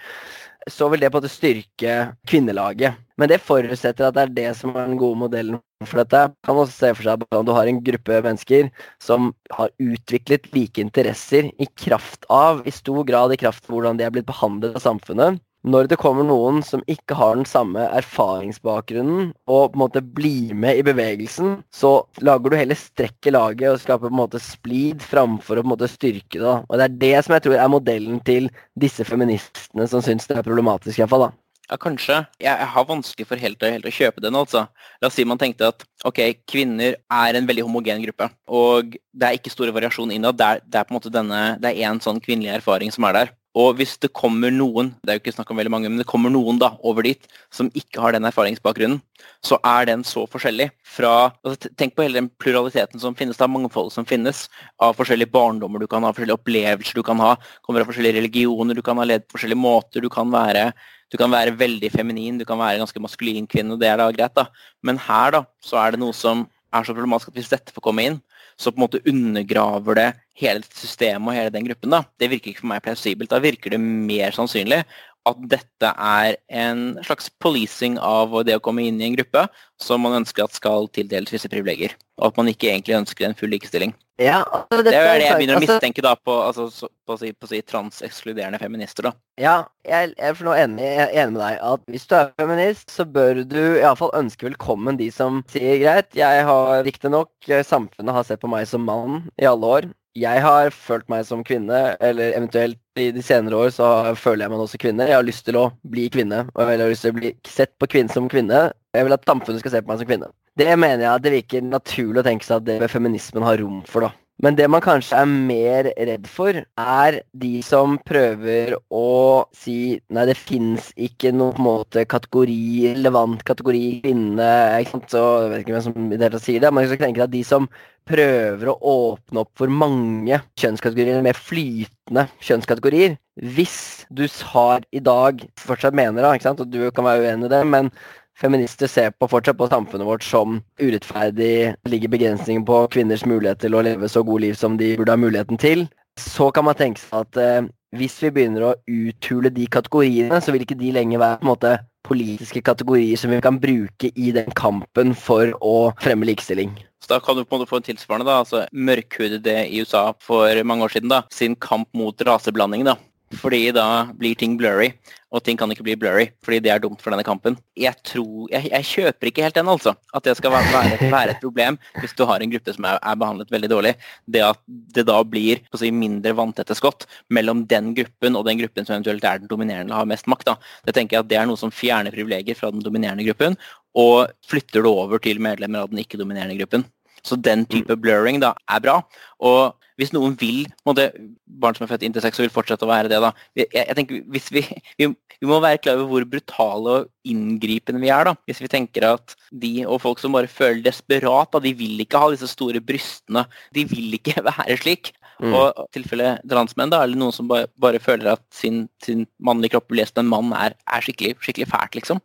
[SPEAKER 3] så vil det på en måte styrke kvinnelaget. Men det forutsetter at det er det som er den gode modellen for dette. Man kan også se for seg at du har en gruppe mennesker som har utviklet like interesser i kraft av, i stor grad i kraft av hvordan de er blitt behandlet av samfunnet. Når det kommer noen som ikke har den samme erfaringsbakgrunnen, og på en måte blir med i bevegelsen, så lager du heller strekk i laget og skaper på en måte splid framfor å på en måte styrke det. Og det er det som jeg tror er modellen til disse feministene som syns det er problematisk, iallfall. da.
[SPEAKER 2] Ja, kanskje. Jeg, har vanskelig for helt, helt å kjøpe den, altså. La oss si man tenkte at ok, kvinner er en veldig homogen gruppe, og det er ikke store variasjoner innad. Det er, det er på en måte denne, det er én sånn kvinnelig erfaring som er der. Og hvis det kommer noen, det er jo ikke snakk om veldig mange, men det kommer noen da over dit som ikke har den erfaringsbakgrunnen, så er den så forskjellig fra altså, Tenk på hele den pluraliteten som finnes, er mangfoldet som finnes av forskjellige barndommer du kan ha, forskjellige opplevelser du kan ha, kommer av forskjellige religioner, du kan ha ledd på forskjellige måter, du kan være du kan være veldig feminin, du kan være ganske maskulin kvinne, og det er da greit, da. Men her, da, så er det noe som er så problematisk at hvis dette får komme inn, så på en måte undergraver det hele systemet og hele den gruppen. da. Det virker ikke for meg plausibelt. Da virker det mer sannsynlig at dette er en slags policing av det å komme inn i en gruppe som man ønsker at skal tildeles visse privilegier. Og at man ikke egentlig ønsker en full likestilling.
[SPEAKER 3] Ja, altså,
[SPEAKER 2] Det er det jeg begynner å
[SPEAKER 3] altså-
[SPEAKER 2] mistenke da på, altså, så- på, å si, på si transekskluderende feminister. da.
[SPEAKER 3] Ja, jeg, jeg er enig, jeg er enig med deg at hvis du er feminist, så bør du iallfall ønske velkommen de som sier greit, jeg har riktignok Samfunnet har sett på meg som mann i alle år. Jeg har følt meg som kvinne, eller eventuelt i de senere år så føler jeg meg som kvinne. Jeg har lyst til å bli kvinne, og jeg har lyst til å bli sett på kvinne som kvinne. Jeg vil at samfunnet skal se på meg som kvinne. Det mener jeg at det virker naturlig å tenke seg at det feminismen har rom for, da. Men det man kanskje er mer redd for, er de som prøver å si nei, det fins ikke noen måte kategori, relevant kategori kvinne. ikke sant? Så Jeg vet ikke hvem som i det hele sier det, men jeg tenker at de som prøver å åpne opp for mange kjønnskategorier, mer flytende kjønnskategorier Hvis du har i dag fortsatt mener det, ikke sant? og du kan være uenig i det, men feminister ser på fortsatt på samfunnet vårt som urettferdig, ligger begrensninger på kvinners mulighet til å leve så gode liv som de burde ha muligheten til, så kan man tenke seg at eh, hvis vi begynner å uthule de kategoriene, så vil ikke de lenger være på en måte politiske kategorier som vi kan bruke i den kampen for å fremme likestilling.
[SPEAKER 2] Så da kan du på en måte få en tilsvarende, da, altså mørkhudede i USA for mange år siden, da, sin kamp mot raseblanding, da. Fordi da blir ting blurry, og ting kan ikke bli blurry, fordi det er dumt for denne kampen. Jeg tror, jeg, jeg kjøper ikke helt den, altså. At det skal være, være, et problem hvis du har en gruppe som er, er behandlet veldig dårlig. Det at det da blir å si, mindre vanntette skott mellom den gruppen og den gruppen som eventuelt er den dominerende og har mest makt. da. Det tenker jeg at det er noe som fjerner privilegier fra den dominerende gruppen, og flytter det over til medlemmer av den ikke-dominerende gruppen. Så den type blurring da er bra. Og hvis noen vil, måtte, barn som er født inntil sex og vil fortsette å være det, da jeg, jeg tenker hvis vi, vi, vi, må være klar over hvor brutale og inngripende vi er. da. Hvis vi tenker at de og folk som bare føler desperat, da, de vil ikke ha disse store brystene. De vil ikke være slik. Mm. Og i tilfelle transmenn, da, eller noen som bare, bare føler at sin, sin, mannlige kropp lest en mann er, er skikkelig, skikkelig, fælt, liksom.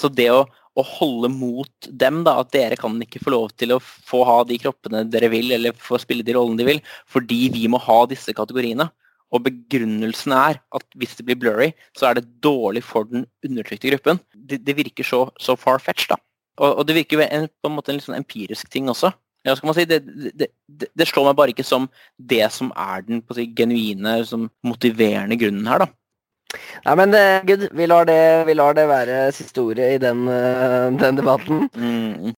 [SPEAKER 2] Så det å, å, holde mot dem, da, at dere kan ikke få lov til å få ha de kroppene dere vil, eller få spille de rollene de vil, fordi vi må ha disse kategoriene. Og begrunnelsen er at hvis det blir blurry, så er det dårlig for den undertrykte gruppen. Det, det virker så, så far-fetched, da. Og, og, det virker en, på en måte en litt sånn empirisk ting også ja, si, det, det, det, slår meg bare ikke som det som er den si, genuine, som motiverende grunnen her, da.
[SPEAKER 3] Nei, men uh, Gud, vi lar, det, vi lar det være siste ordet i den, uh, den debatten. Mm.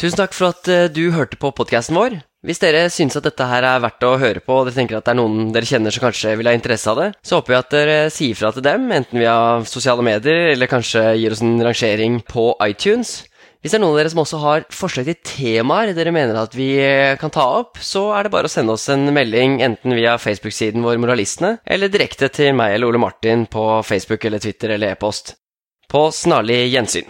[SPEAKER 1] Tusen takk for at uh, du hørte på podkasten vår. Hvis dere syns at dette her er verdt å høre på, og dere tenker at det er noen dere kjenner som kanskje vil ha interesse av det, så håper vi at dere sier fra til dem, enten via sosiale medier, eller kanskje gir oss en rangering på iTunes. Hvis det er noen av dere som også har forslag til temaer dere mener at vi eh, kan ta opp, så er det bare å sende oss en melding enten via Facebook-siden vår Moralistene, eller direkte til meg eller Ole Martin på Facebook eller Twitter eller e-post. På snarlig gjensyn.